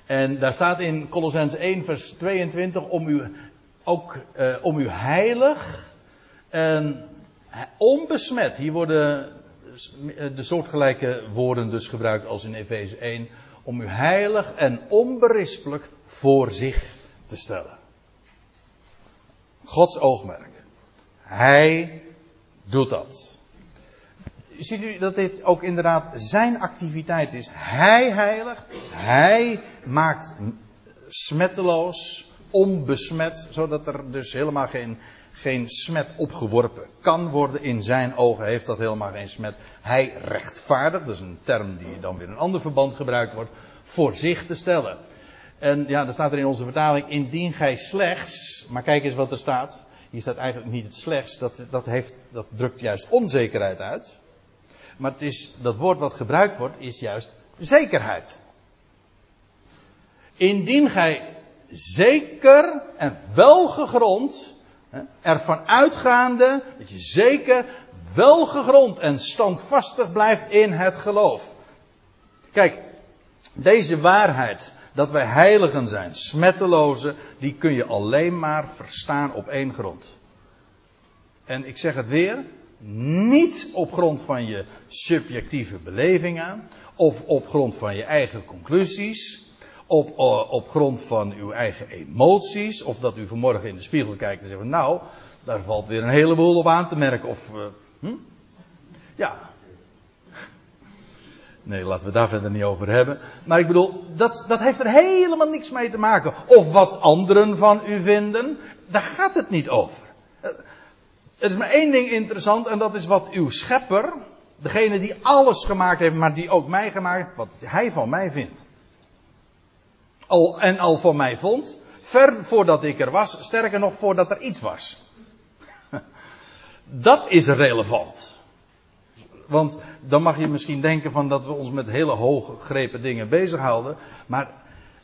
En daar staat in Colossens 1 vers 22 om u ook uh, om u heilig en onbesmet. Hier worden de soortgelijke woorden dus gebruikt als in Efeze 1. Om u heilig en onberispelijk voor zich te stellen. Gods oogmerk. Hij doet dat. Ziet u dat dit ook inderdaad zijn activiteit is? Hij heilig, hij maakt smetteloos, onbesmet, zodat er dus helemaal geen, geen smet opgeworpen kan worden in zijn ogen, heeft dat helemaal geen smet. Hij rechtvaardigt, dat is een term die dan weer in een ander verband gebruikt wordt, voor zich te stellen. En ja, dan staat er in onze vertaling, indien gij slechts, maar kijk eens wat er staat. Hier staat eigenlijk niet het slechts, dat, dat, heeft, dat drukt juist onzekerheid uit. Maar het is, dat woord wat gebruikt wordt, is juist zekerheid. Indien gij zeker en welgegrond, ervan uitgaande dat je zeker welgegrond en standvastig blijft in het geloof. Kijk, deze waarheid, dat wij heiligen zijn, smettelozen, die kun je alleen maar verstaan op één grond. En ik zeg het weer, niet op grond van je subjectieve belevingen, of op grond van je eigen conclusies, op, eh, op grond van uw eigen emoties, of dat u vanmorgen in de spiegel kijkt en zegt: van, Nou, daar valt weer een heleboel op aan te merken. Of, uh, hm? ja. Nee, laten we daar verder niet over hebben. Maar ik bedoel, dat, dat heeft er helemaal niks mee te maken. Of wat anderen van u vinden, daar gaat het niet over. Er is maar één ding interessant en dat is wat uw schepper, degene die alles gemaakt heeft, maar die ook mij gemaakt heeft, wat hij van mij vindt al, en al van mij vond. Ver voordat ik er was, sterker nog voordat er iets was. Dat is relevant. Want dan mag je misschien denken van dat we ons met hele hooggegrepen dingen bezighouden. Maar,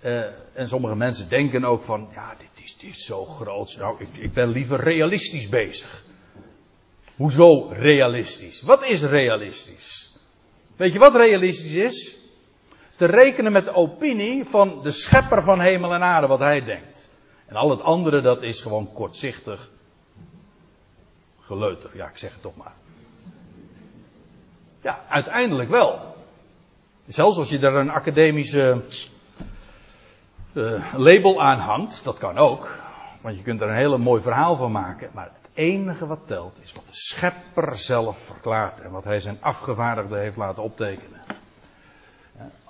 uh, en sommige mensen denken ook van, ja, dit is, dit zo groot. Nou, ik, ik ben liever realistisch bezig. Hoezo realistisch? Wat is realistisch? Weet je wat realistisch is? te rekenen met de opinie van de schepper van hemel en aarde, wat hij denkt. En al het andere, dat is gewoon kortzichtig geleuter. Ja, ik zeg het toch maar. Ja, uiteindelijk wel. Zelfs als je er een academische uh, label aan hangt, dat kan ook. Want je kunt er een hele mooi verhaal van maken. Maar enige wat telt is wat de schepper zelf verklaart. En wat hij zijn afgevaardigde heeft laten optekenen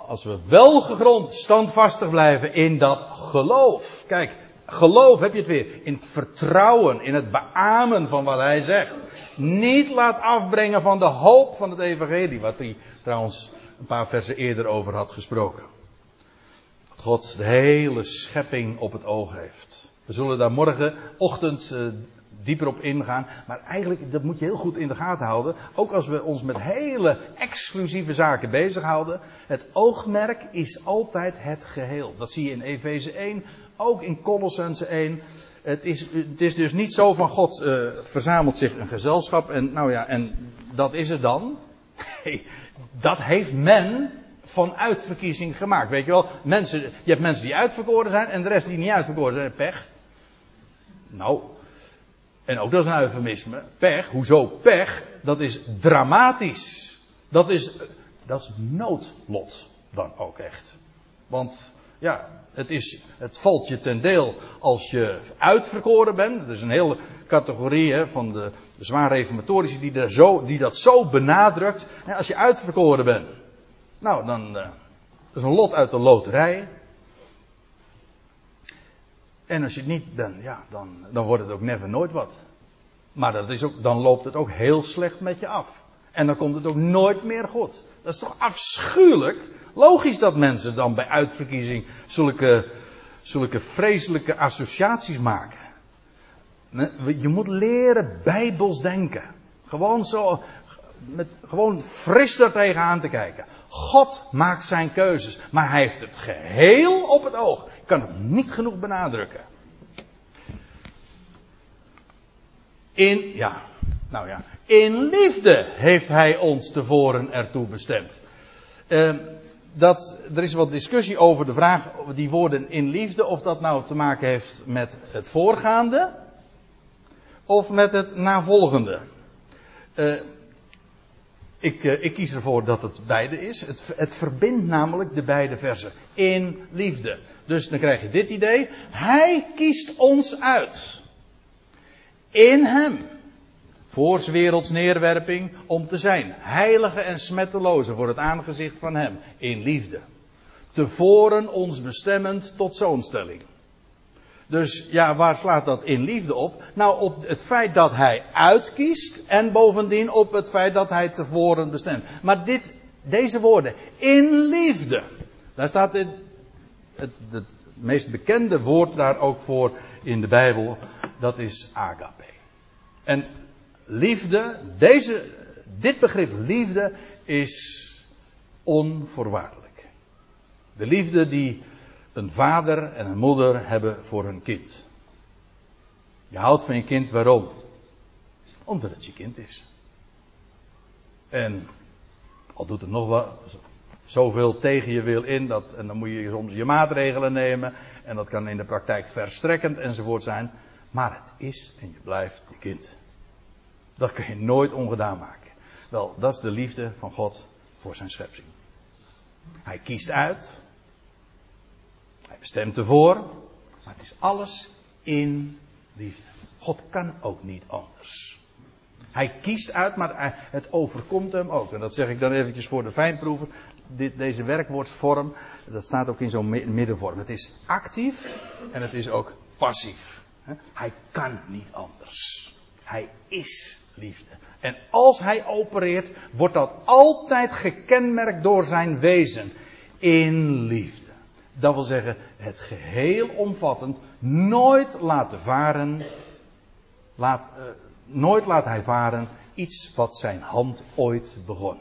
als we wel gegrond standvastig blijven in dat geloof. Kijk, geloof heb je het weer. In het vertrouwen, in het beamen van wat hij zegt. Niet laat afbrengen van de hoop van het evangelie. Wat hij trouwens een paar versen eerder over had gesproken. God de hele schepping op het oog heeft. We zullen daar morgenochtend uh, dieper op ingaan. Maar eigenlijk, dat moet je heel goed in de gaten houden. Ook als we ons met hele exclusieve zaken bezighouden. Het oogmerk is altijd het geheel. Dat zie je in Efeze 1, ook in Colossense 1. Het is, het is dus niet zo van God uh, verzamelt zich een gezelschap en nou ja, en dat is het dan. Nee, dat heeft men van uitverkiezing gemaakt. Weet je wel, mensen, je hebt mensen die uitverkoren zijn en de rest die niet uitverkoren zijn, pech. Nou, en ook dat is een eufemisme, pech, hoezo pech, dat is dramatisch. Dat is, dat is noodlot dan ook echt. Want ja, het, is, het valt je ten deel als je uitverkoren bent. Dat is een hele categorie hè, van de, zwaar reformatorici die, er zo, die dat zo benadrukt. als je uitverkoren bent, nou dan, uh, is een lot uit de loterij. En als je het niet bent, ja, dan, dan wordt het ook never nooit wat. Maar dat is ook, dan loopt het ook heel slecht met je af. En dan komt het ook nooit meer goed. Dat is toch afschuwelijk? Logisch dat mensen dan bij uitverkiezing zulke, zulke vreselijke associaties maken. Je moet leren bijbels denken. Gewoon zo, met, gewoon fris daar tegenaan te kijken. God maakt zijn keuzes, maar hij heeft het geheel op het oog. Kan het niet genoeg benadrukken. In, ja, nou ja, in liefde heeft hij ons tevoren ertoe bestemd. Uh, dat, er is wat discussie over de vraag, die woorden in liefde, of dat nou te maken heeft met het voorgaande of met het navolgende. Uh, ik, uh, ik, kies ervoor dat het beide is. Het, het, verbindt namelijk de beide versen. In liefde. Dus dan krijg je dit idee. Hij kiest ons uit. In hem. Voor werelds neerwerping om te zijn. Heilige en smetteloze voor het aangezicht van hem. In liefde. Tevoren ons bestemmend tot zoonstelling. Dus ja, waar slaat dat in liefde op? Nou, op het feit dat hij uitkiest en bovendien op het feit dat hij tevoren bestemt. Maar dit, deze woorden, in liefde. Daar staat het, het, het meest bekende woord daar ook voor in de Bijbel. Dat is agape. En liefde, deze, dit begrip liefde is onvoorwaardelijk. De liefde die een vader en een moeder hebben voor hun kind. Je houdt van je kind waarom? Omdat het je kind is. En al doet het nog wel zoveel tegen je wil in, dat, en dan moet je soms je maatregelen nemen, en dat kan in de praktijk verstrekkend enzovoort zijn, maar het is en je blijft je kind. Dat kun je nooit ongedaan maken. Wel, dat is de liefde van God voor zijn schepsing. Hij kiest uit, bestemt ervoor. Maar het is alles in liefde. God kan ook niet anders. Hij kiest uit, maar het overkomt hem ook. En dat zeg ik dan eventjes voor de fijnproever. Deze werkwoordvorm, dat staat ook in zo'n middenvorm. Het is actief en het is ook passief. Hij kan niet anders. Hij is liefde. En als hij opereert, wordt dat altijd gekenmerkt door zijn wezen. In liefde. Dat wil zeggen, het geheel omvattend, nooit laten varen, laat, uh, nooit laat hij varen iets wat zijn hand ooit begon.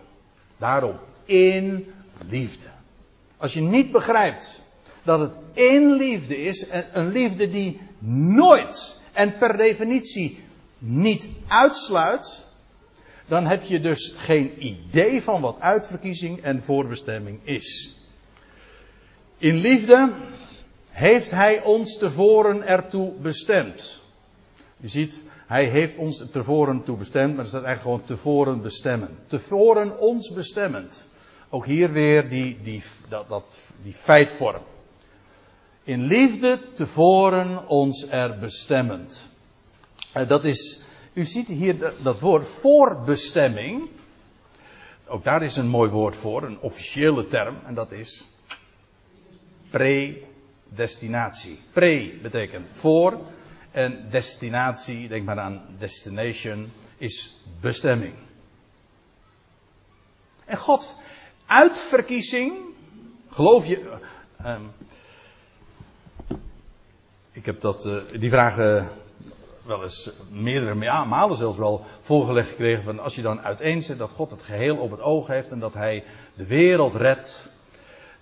Daarom, in liefde. Als je niet begrijpt dat het in liefde is, en een liefde die nooit en per definitie niet uitsluit, dan heb je dus geen idee van wat uitverkiezing en voorbestemming is. In liefde heeft Hij ons tevoren ertoe bestemd. U ziet, Hij heeft ons tevoren toe bestemd, maar er staat eigenlijk gewoon tevoren bestemmen. Tevoren ons bestemmend. Ook hier weer die, die, dat, dat, die feitvorm. In liefde tevoren ons er bestemmend. Eh, dat is, u ziet hier dat woord voorbestemming. Ook daar is een mooi woord voor, een officiële term, en dat is predestinatie. Pre betekent voor en destinatie, denk maar aan destination, is bestemming. En God, uitverkiezing, geloof je. Uh, ik heb dat, uh, die vragen wel eens meerdere malen zelfs wel voorgelegd gekregen. Van als je dan uiteenzet dat God het geheel op het oog heeft en dat Hij de wereld redt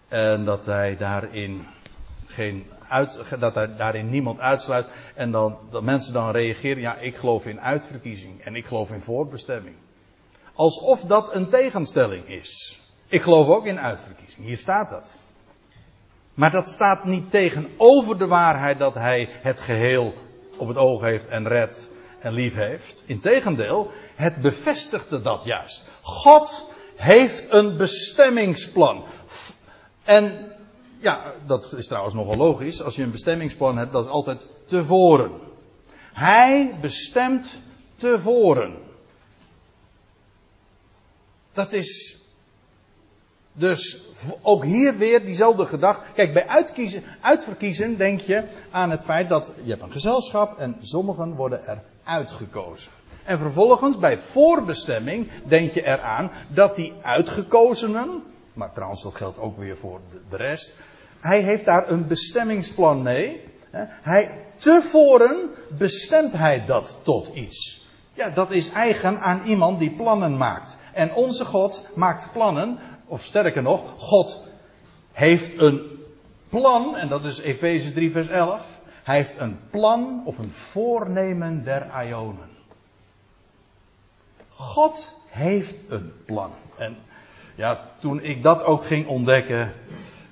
en dat hij daarin geen uit, dat daarin niemand uitsluit. En dan, dat mensen dan reageren, ja, ik geloof in uitverkiezing en ik geloof in voorbestemming. Alsof dat een tegenstelling is. Ik geloof ook in uitverkiezing. Hier staat dat. Maar dat staat niet tegenover de waarheid dat hij het geheel op het oog heeft en redt en lief heeft. Integendeel, het bevestigde dat juist. God heeft een bestemmingsplan. En ja, dat is trouwens nogal logisch. Als je een bestemmingsplan hebt, dat is altijd tevoren. Hij bestemt tevoren. Dat is dus ook hier weer diezelfde gedachte. Kijk, bij uitkiezen, uitverkiezen denk je aan het feit dat je hebt een gezelschap en sommigen worden er uitgekozen. En vervolgens bij voorbestemming denk je eraan dat die uitgekozenen Maar trouwens, dat geldt ook weer voor de rest. Hij heeft daar een bestemmingsplan mee. Hij, tevoren bestemt hij dat tot iets. Ja, dat is eigen aan iemand die plannen maakt. En onze God maakt plannen, of sterker nog, God heeft een plan, en dat is Efeze 3, vers 11. Hij heeft een plan of een voornemen der Ionen. God heeft een plan. En ja, toen ik dat ook ging ontdekken,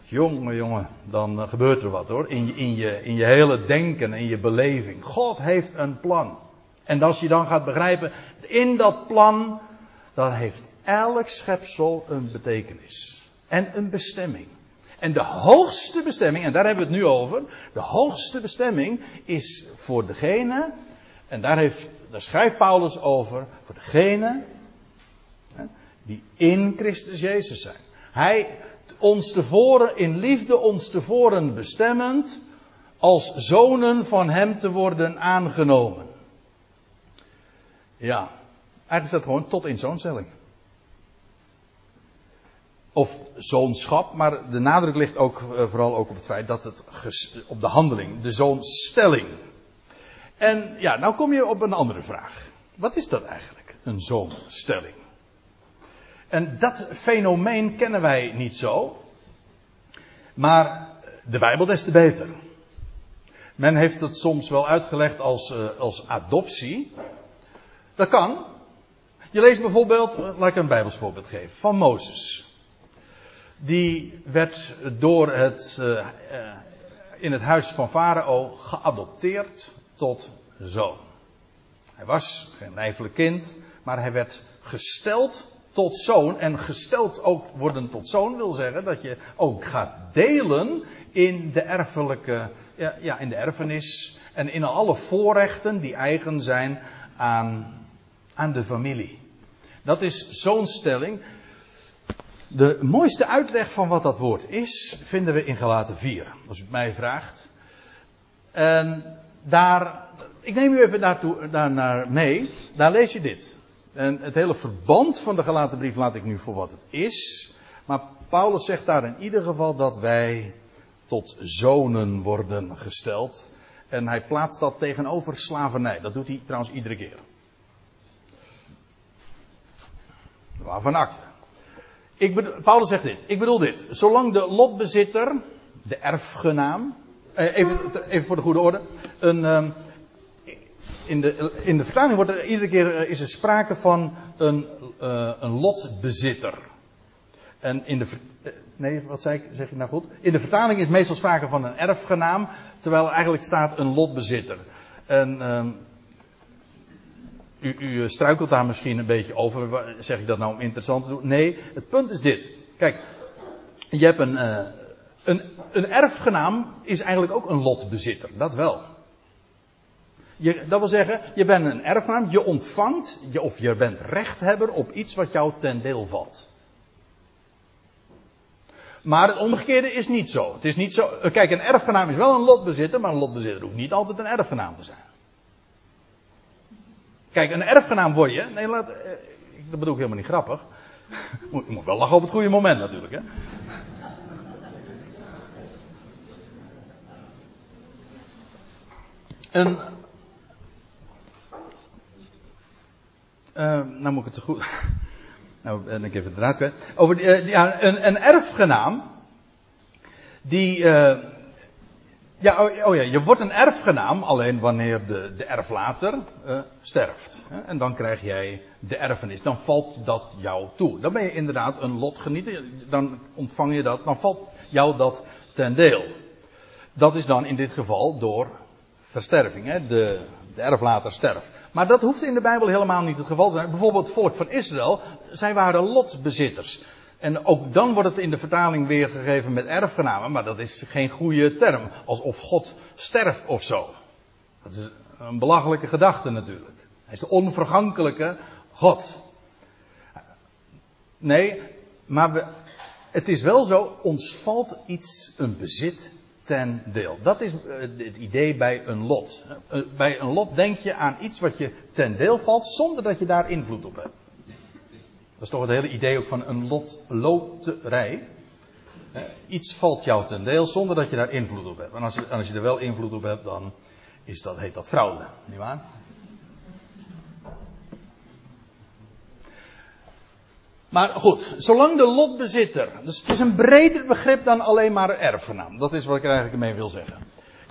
jongen, jongen, dan eh, gebeurt er wat hoor. In, in, je, in je hele denken, in je beleving. God heeft een plan. En als je dan gaat begrijpen, in dat plan, dan heeft elk schepsel een betekenis. En een bestemming. En de hoogste bestemming, en daar hebben we het nu over, de hoogste bestemming is voor degene, en daar, heeft, daar schrijft Paulus over, voor degene die in Christus Jezus zijn. Hij, ons tevoren, in liefde ons tevoren bestemmend, als zonen van Hem te worden aangenomen. Ja, eigenlijk staat gewoon tot in zoonstelling. Of zoonschap, maar de nadruk ligt ook eh, vooral ook op het feit dat het op de handeling, de zoonstelling. En ja, nou kom je op een andere vraag. Wat is dat eigenlijk, een zoonstelling? En dat fenomeen kennen wij niet zo. Maar de Bijbel des te beter. Men heeft het soms wel uitgelegd als, uh, als adoptie. Dat kan. Je leest bijvoorbeeld, uh, laat ik een Bijbels voorbeeld geven, van Mozes. Die werd door het, uh, in het huis van Farao geadopteerd tot zoon. Hij was geen lijfelijk kind, maar hij werd gesteld tot zoon. En gesteld ook worden tot zoon wil zeggen dat je ook gaat delen in de erfelijke, ja, ja, in de erfenis. En in alle voorrechten die eigen zijn aan, aan de familie. Dat is zo'n stelling. De mooiste uitleg van wat dat woord is, vinden we in Galaten 4. Als u het mij vraagt. En daar, ik neem u even daartoe, daarnaar mee. Daar lees je dit. En het hele verband van de gelaten brief laat ik nu voor wat het is. Maar Paulus zegt daar in ieder geval dat wij tot zonen worden gesteld. En hij plaatst dat tegenover slavernij. Dat doet hij trouwens iedere keer. Waarvan akte. Ik bedoel, Paulus zegt dit. Ik bedoel dit. Zolang de lotbezitter, de erfgenaam. Eh, even, even voor de goede orde. Een, ehm, in de, in de vertaling wordt er iedere keer eh, is er sprake van een, uh, een lotbezitter. En in de. Eh, nee, wat ik, zeg ik nou goed? In de vertaling is meestal sprake van een erfgenaam, terwijl er eigenlijk staat een lotbezitter. En. Uh, u, u struikelt daar misschien een beetje over. Zeg ik dat nou om interessant te doen? Nee, het punt is dit. Kijk, je hebt een, een, een erfgenaam is eigenlijk ook een lotbezitter. Dat wel. Je, dat wil zeggen, je bent een erfgenaam, je ontvangt, je, of je bent rechthebber op iets wat jou ten deel valt. Maar het omgekeerde is niet zo. Het is niet zo. Eh, kijk, een erfgenaam is wel een lotbezitter, maar een lotbezitter hoeft niet altijd een erfgenaam te zijn. Kijk, een erfgenaam word je. Nee, laat, eh, dat bedoel ik helemaal niet grappig. Je moet wel lachen op het goede moment natuurlijk, hè. Een Uh, nou moet ik het goed. Nou ben ik even de draad kwijt. Over uh, ja, een, een, erfgenaam. Die. Ja, oh, oh, ja, je wordt een erfgenaam alleen wanneer de, de erflater sterft. En dan krijg jij de erfenis. Dan valt dat jou toe. Dan ben je inderdaad een lotgenieter. Dan ontvang je dat. Dan valt jou dat ten deel. Dat is dan in dit geval door versterving. Hè? De, de erflater sterft. Maar dat hoeft in de Bijbel helemaal niet het geval te zijn. Bijvoorbeeld het volk van Israël, zij waren lotbezitters. En ook dan wordt het in de vertaling weergegeven met erfgenamen, maar dat is geen goede term. Alsof God sterft of zo. Dat is een belachelijke gedachte natuurlijk. Hij is de onvergankelijke God. Nee, maar we, het is wel zo, ons valt iets, een bezit ten deel. Dat is eh, het idee bij een lot. Eh, bij een lot denk je aan iets wat je ten deel valt zonder dat je daar invloed op hebt. Dat is toch het hele idee ook van een lot, loterij. Iets valt jou ten deel zonder dat je daar invloed op hebt. En als je, als je er wel invloed op hebt, dan is dat, heet dat fraude. Niet Maar goed, zolang de lotbezitter. Dus het is een breder begrip dan alleen maar erfgenaam. Dat is wat ik er eigenlijk mee wil zeggen.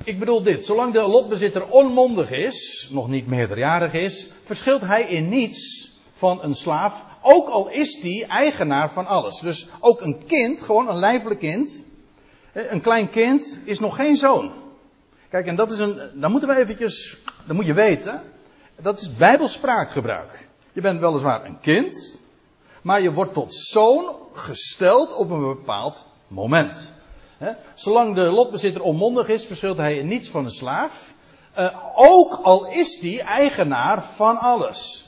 Ik bedoel dit, zolang de lotbezitter onmondig is, nog niet meerderjarig is, verschilt hij in niets van een slaaf, ook al is die eigenaar van alles. Dus ook een kind, gewoon een lijfelijk kind, een klein kind, is nog geen zoon. Kijk, en dat is een, dan moeten we eventjes, dat moet je weten, dat is bijbelspraakgebruik. Je bent weliswaar een kind, maar je wordt tot zoon gesteld op een bepaald moment. Zolang de lotbezitter onmondig is, verschilt hij in niets van een slaaf. Uh, ook al is hij eigenaar van alles.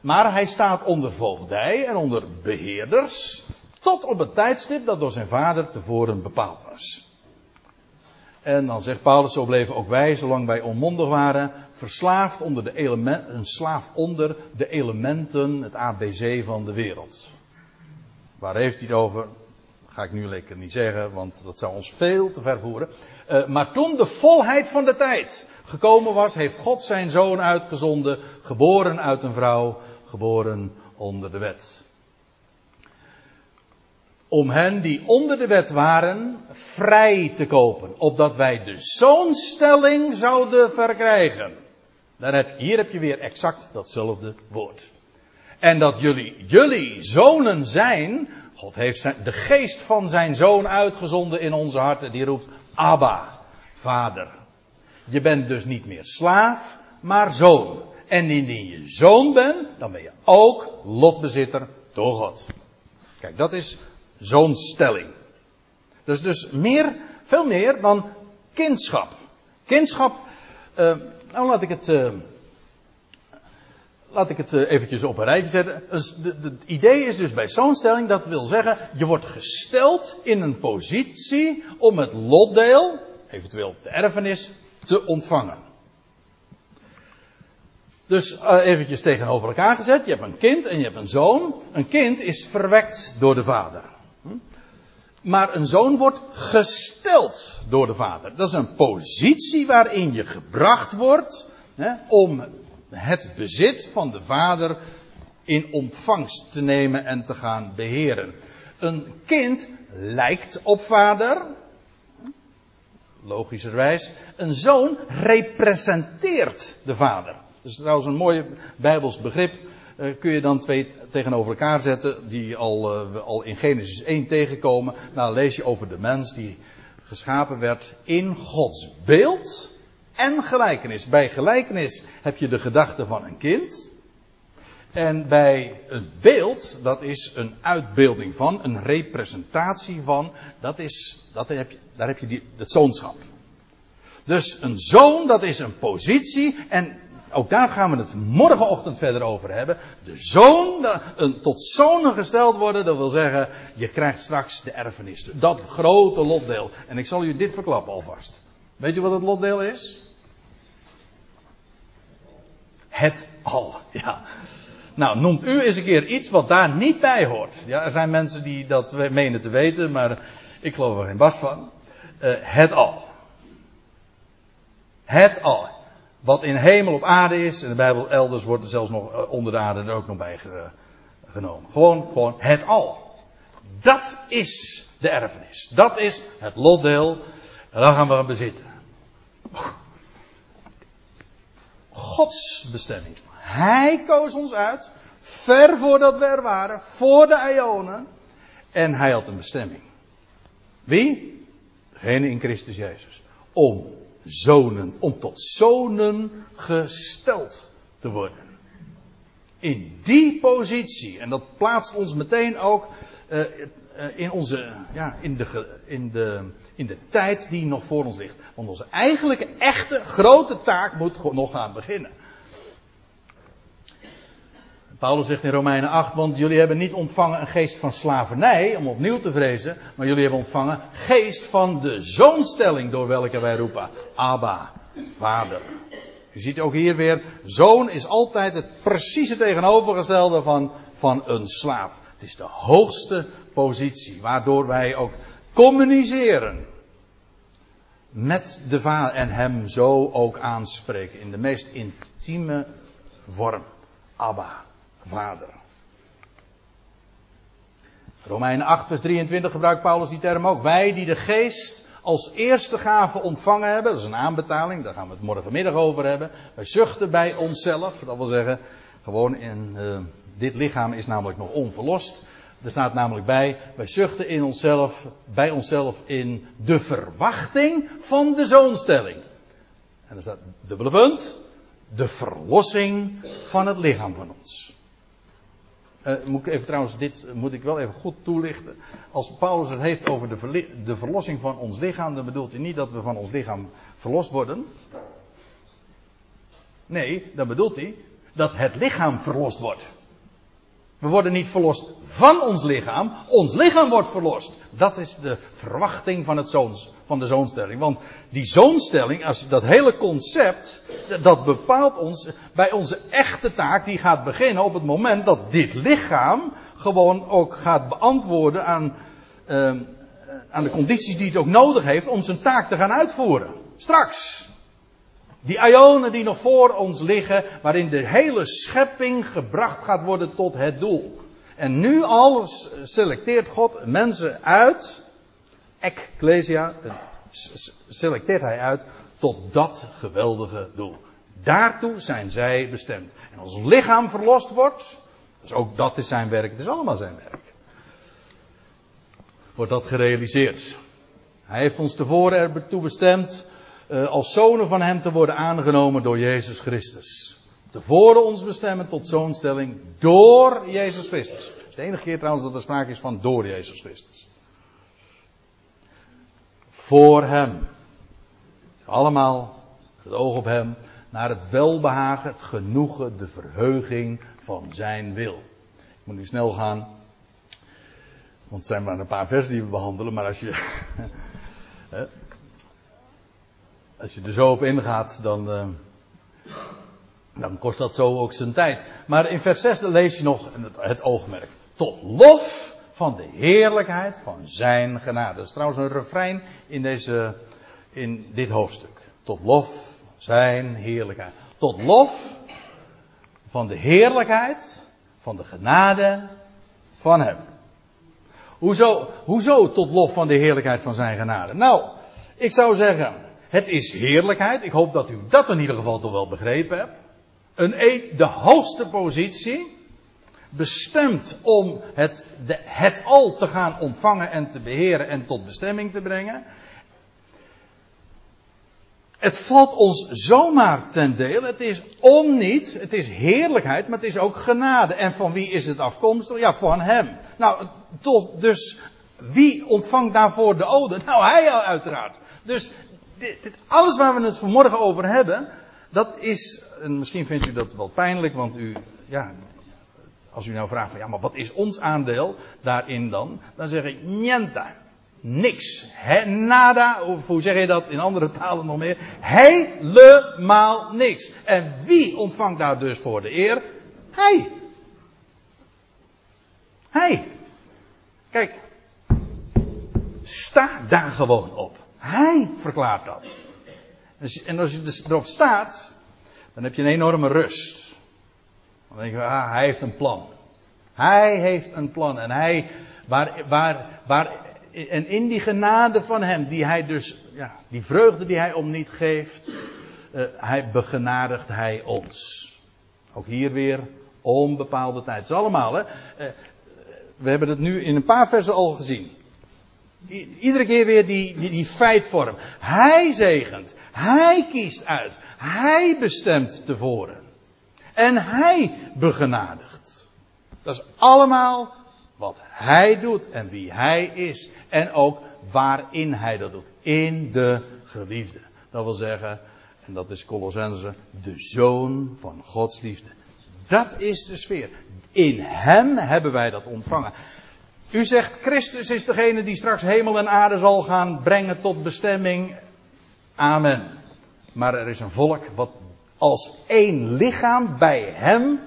Maar hij staat onder voogdij en onder beheerders. Tot op het tijdstip dat door zijn vader tevoren bepaald was. En dan zegt Paulus, zo bleven ook wij, zolang wij onmondig waren, verslaafd onder de elementen, een slaaf onder de elementen, het ABC van de wereld. Waar heeft hij het over? ga ik nu lekker niet zeggen, want dat zou ons veel te ver voeren. Uh, maar toen de volheid van de tijd gekomen was, heeft God zijn zoon uitgezonden, geboren uit een vrouw, geboren onder de wet. Om hen die onder de wet waren, vrij te kopen, opdat wij de zoonstelling zouden verkrijgen. Daar heb, hier heb je weer exact datzelfde woord. En dat jullie, jullie zonen zijn, God heeft zijn, de geest van zijn zoon uitgezonden in onze harten. Die roept Abba, vader. Je bent dus niet meer slaaf, maar zoon. En indien je zoon bent, dan ben je ook lotbezitter door God. Kijk, dat is zoonstelling. Dus dus meer, veel meer dan kindschap. Kindschap, uh, nou laat ik het, uh, laat ik het eh, eventjes op een rijtje zetten. Dus het idee is dus bij zo'n stelling, dat wil zeggen, je wordt gesteld in een positie om het lotdeel, eventueel de erfenis, te ontvangen. Dus uh, eventjes tegenover elkaar gezet, je hebt een kind en je hebt een zoon. Een kind is verwekt door de vader. Maar een zoon wordt gesteld door de vader. Dat is een positie waarin je gebracht wordt hè, om het bezit van de vader in ontvangst te nemen en te gaan beheren. Een kind lijkt op vader. Logischerwijs. Een zoon representeert de vader. Dat is trouwens een mooi bijbels begrip. Uh, kun je dan twee tegenover elkaar zetten. Die al, uh, al in Genesis 1 tegenkomen. Nou lees je over de mens die geschapen werd in Gods beeld en gelijkenis. Bij gelijkenis heb je de gedachte van een kind. En bij het beeld, dat is een uitbeelding van, een representatie van, dat is, dat heb daar heb je die, het zoonschap. Dus een zoon, dat is een positie, en ook daar gaan we het morgenochtend verder over hebben. De zoon, een, tot zonen gesteld worden, dat wil zeggen, je krijgt straks de erfenis. Dat grote lotdeel. En ik zal u dit verklappen alvast. Weet u wat het lotdeel is? Het al. Ja. Nou, noemt u eens een keer iets wat daar niet bij hoort. Ja, er zijn mensen die dat menen te weten, maar ik geloof er geen bast van. Uh, het al. Het al. Wat in hemel op aarde is, in de Bijbel elders wordt er zelfs nog uh, onder de aarde er ook nog bij ge, genomen. Gewoon, gewoon het al. Dat is de erfenis. Dat is het lotdeel. En dan gaan we bezitten. Gods bestemming. Hij koos ons uit, ver voordat we er waren, voor de Ionen. En hij had een bestemming. Wie? Degene in Christus Jezus. Om zonen, om tot zonen gesteld te worden. In die positie, en dat plaatst ons meteen ook uh, in onze, ja, in de, in de in de tijd die nog voor ons ligt. Want onze eigenlijke, echte, grote taak moet nog gaan beginnen. Paulus zegt in Romeinen 8, want jullie hebben niet ontvangen een geest van slavernij om opnieuw te vrezen, maar jullie hebben ontvangen geest van de zoonstelling door welke wij roepen, Abba, Vader. U ziet ook hier weer, zoon is altijd het precieze tegenovergestelde van, van een slaaf. Het is de hoogste positie, waardoor wij ook communiceren met de Vader en Hem zo ook aanspreken in de meest intieme vorm. Abba, Vader. Romeinen 8, vers 23 gebruikt Paulus die term ook. Wij die de geest als eerste gave ontvangen hebben, dat is een aanbetaling, daar gaan we het morgenmiddag over hebben. Wij zuchten bij onszelf, dat wil zeggen, gewoon in, uh, dit lichaam is namelijk nog onverlost. Er staat namelijk bij, wij zuchten in onszelf, bij onszelf in de verwachting van de zoonstelling. En er staat dubbele punt, de verlossing van het lichaam van ons. Uh, moet ik even trouwens, dit moet ik wel even goed toelichten. Als Paulus het heeft over de, de verlossing van ons lichaam, dan bedoelt hij niet dat we van ons lichaam verlost worden. Nee, dan bedoelt hij dat het lichaam verlost wordt. We worden niet verlost van ons lichaam, ons lichaam wordt verlost. Dat is de verwachting van, het zoons, van de zoonstelling. Want die zoonstelling, als dat hele concept, dat bepaalt ons bij onze echte taak, die gaat beginnen op het moment dat dit lichaam gewoon ook gaat beantwoorden aan, uh, aan de condities die het ook nodig heeft om zijn taak te gaan uitvoeren. Straks. Die ionen die nog voor ons liggen, waarin de hele schepping gebracht gaat worden tot het doel. En nu al selecteert God mensen uit, ecclesia, selecteert hij uit tot dat geweldige doel. Daartoe zijn zij bestemd. En als ons lichaam verlost wordt, dus ook dat is zijn werk, het is allemaal zijn werk. Wordt dat gerealiseerd. Hij heeft ons tevoren ertoe bestemd uh, als zonen van Hem te worden aangenomen door Jezus Christus. Tevoren ons bestemmen tot zoonstelling door Jezus Christus. Het is de enige keer trouwens dat er sprake is van door Jezus Christus. Voor Hem. Allemaal het oog op Hem. Naar het welbehagen, het genoegen, de verheuging van Zijn wil. Ik moet nu snel gaan. Want het zijn maar een paar versen die we behandelen. Maar als je. Als je er zo op ingaat, dan, uh, dan kost dat zo ook zijn tijd. Maar in vers 6 lees je nog het, het oogmerk. Tot lof van de heerlijkheid van zijn genade. Dat is trouwens een refrein in, deze, in dit hoofdstuk. Tot lof zijn heerlijkheid. Tot lof van de heerlijkheid van de genade van hem. Hoezo, hoezo tot lof van de heerlijkheid van zijn genade? Nou, ik zou zeggen, het is heerlijkheid. Ik hoop dat u dat in ieder geval toch wel begrepen hebt. Een e, de hoogste positie. Bestemd om het, de, het al te gaan ontvangen en te beheren en tot bestemming te brengen. Het valt ons zomaar ten deel. Het is om niet. Het is heerlijkheid, maar het is ook genade. En van wie is het afkomstig? Ja, van hem. Nou, dus wie ontvangt daarvoor de ode? Nou, hij uiteraard. Dus dit, alles waar we het vanmorgen over hebben, dat is, en misschien vindt u dat wel pijnlijk, want u, ja, als u nou vraagt van ja, maar wat is ons aandeel daarin dan? Dan zeg ik niente. Niks. He, nada, of hoe zeg je dat in andere talen nog meer? Helemaal niks. En wie ontvangt daar dus voor de eer? Hij. Hij. Kijk, sta daar gewoon op. Hij verklaart dat. En als je dus erop staat, dan heb je een enorme rust. Dan denk je, ah, hij heeft een plan. Hij heeft een plan. En hij, waar, waar, waar, en in die genade van hem, die hij dus, ja, die vreugde die hij om niet geeft, uh, hij begenadigt hij ons. Ook hier weer onbepaalde tijd. Het is allemaal, hè. Uh, we hebben het nu in een paar versen al gezien. Iedere keer weer die, die, die feitvorm. Hij zegent. Hij kiest uit. Hij bestemt tevoren. En hij begenadigt. Dat is allemaal wat hij doet en wie hij is. En ook waarin hij dat doet. In de geliefde. Dat wil zeggen, en dat is Colossense, de zoon van Gods liefde. Dat is de sfeer. In hem hebben wij dat ontvangen. U zegt Christus is degene die straks hemel en aarde zal gaan brengen tot bestemming. Amen. Maar er is een volk wat als één lichaam bij hem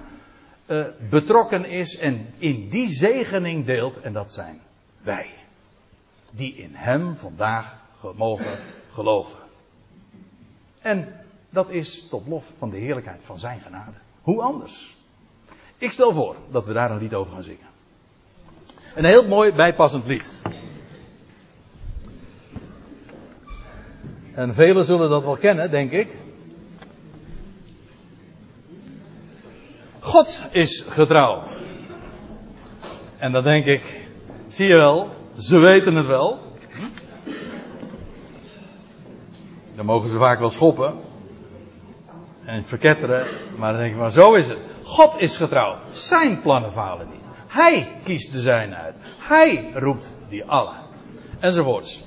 uh, betrokken is en in die zegening deelt. En dat zijn wij. Die in Hem vandaag mogen geloven. En dat is tot lof van de heerlijkheid van Zijn genade. Hoe anders? Ik stel voor dat we daar een lied over gaan zingen. Een heel mooi bijpassend lied. En velen zullen dat wel kennen, denk ik. God is getrouw. En dan denk ik, zie je wel, ze weten het wel. Dan mogen ze vaak wel schoppen. En verketteren. Maar dan denk ik, maar zo is het. God is getrouw. Zijn plannen falen niet. Hij kiest de zijn uit. Hij roept die allen. Enzovoorts.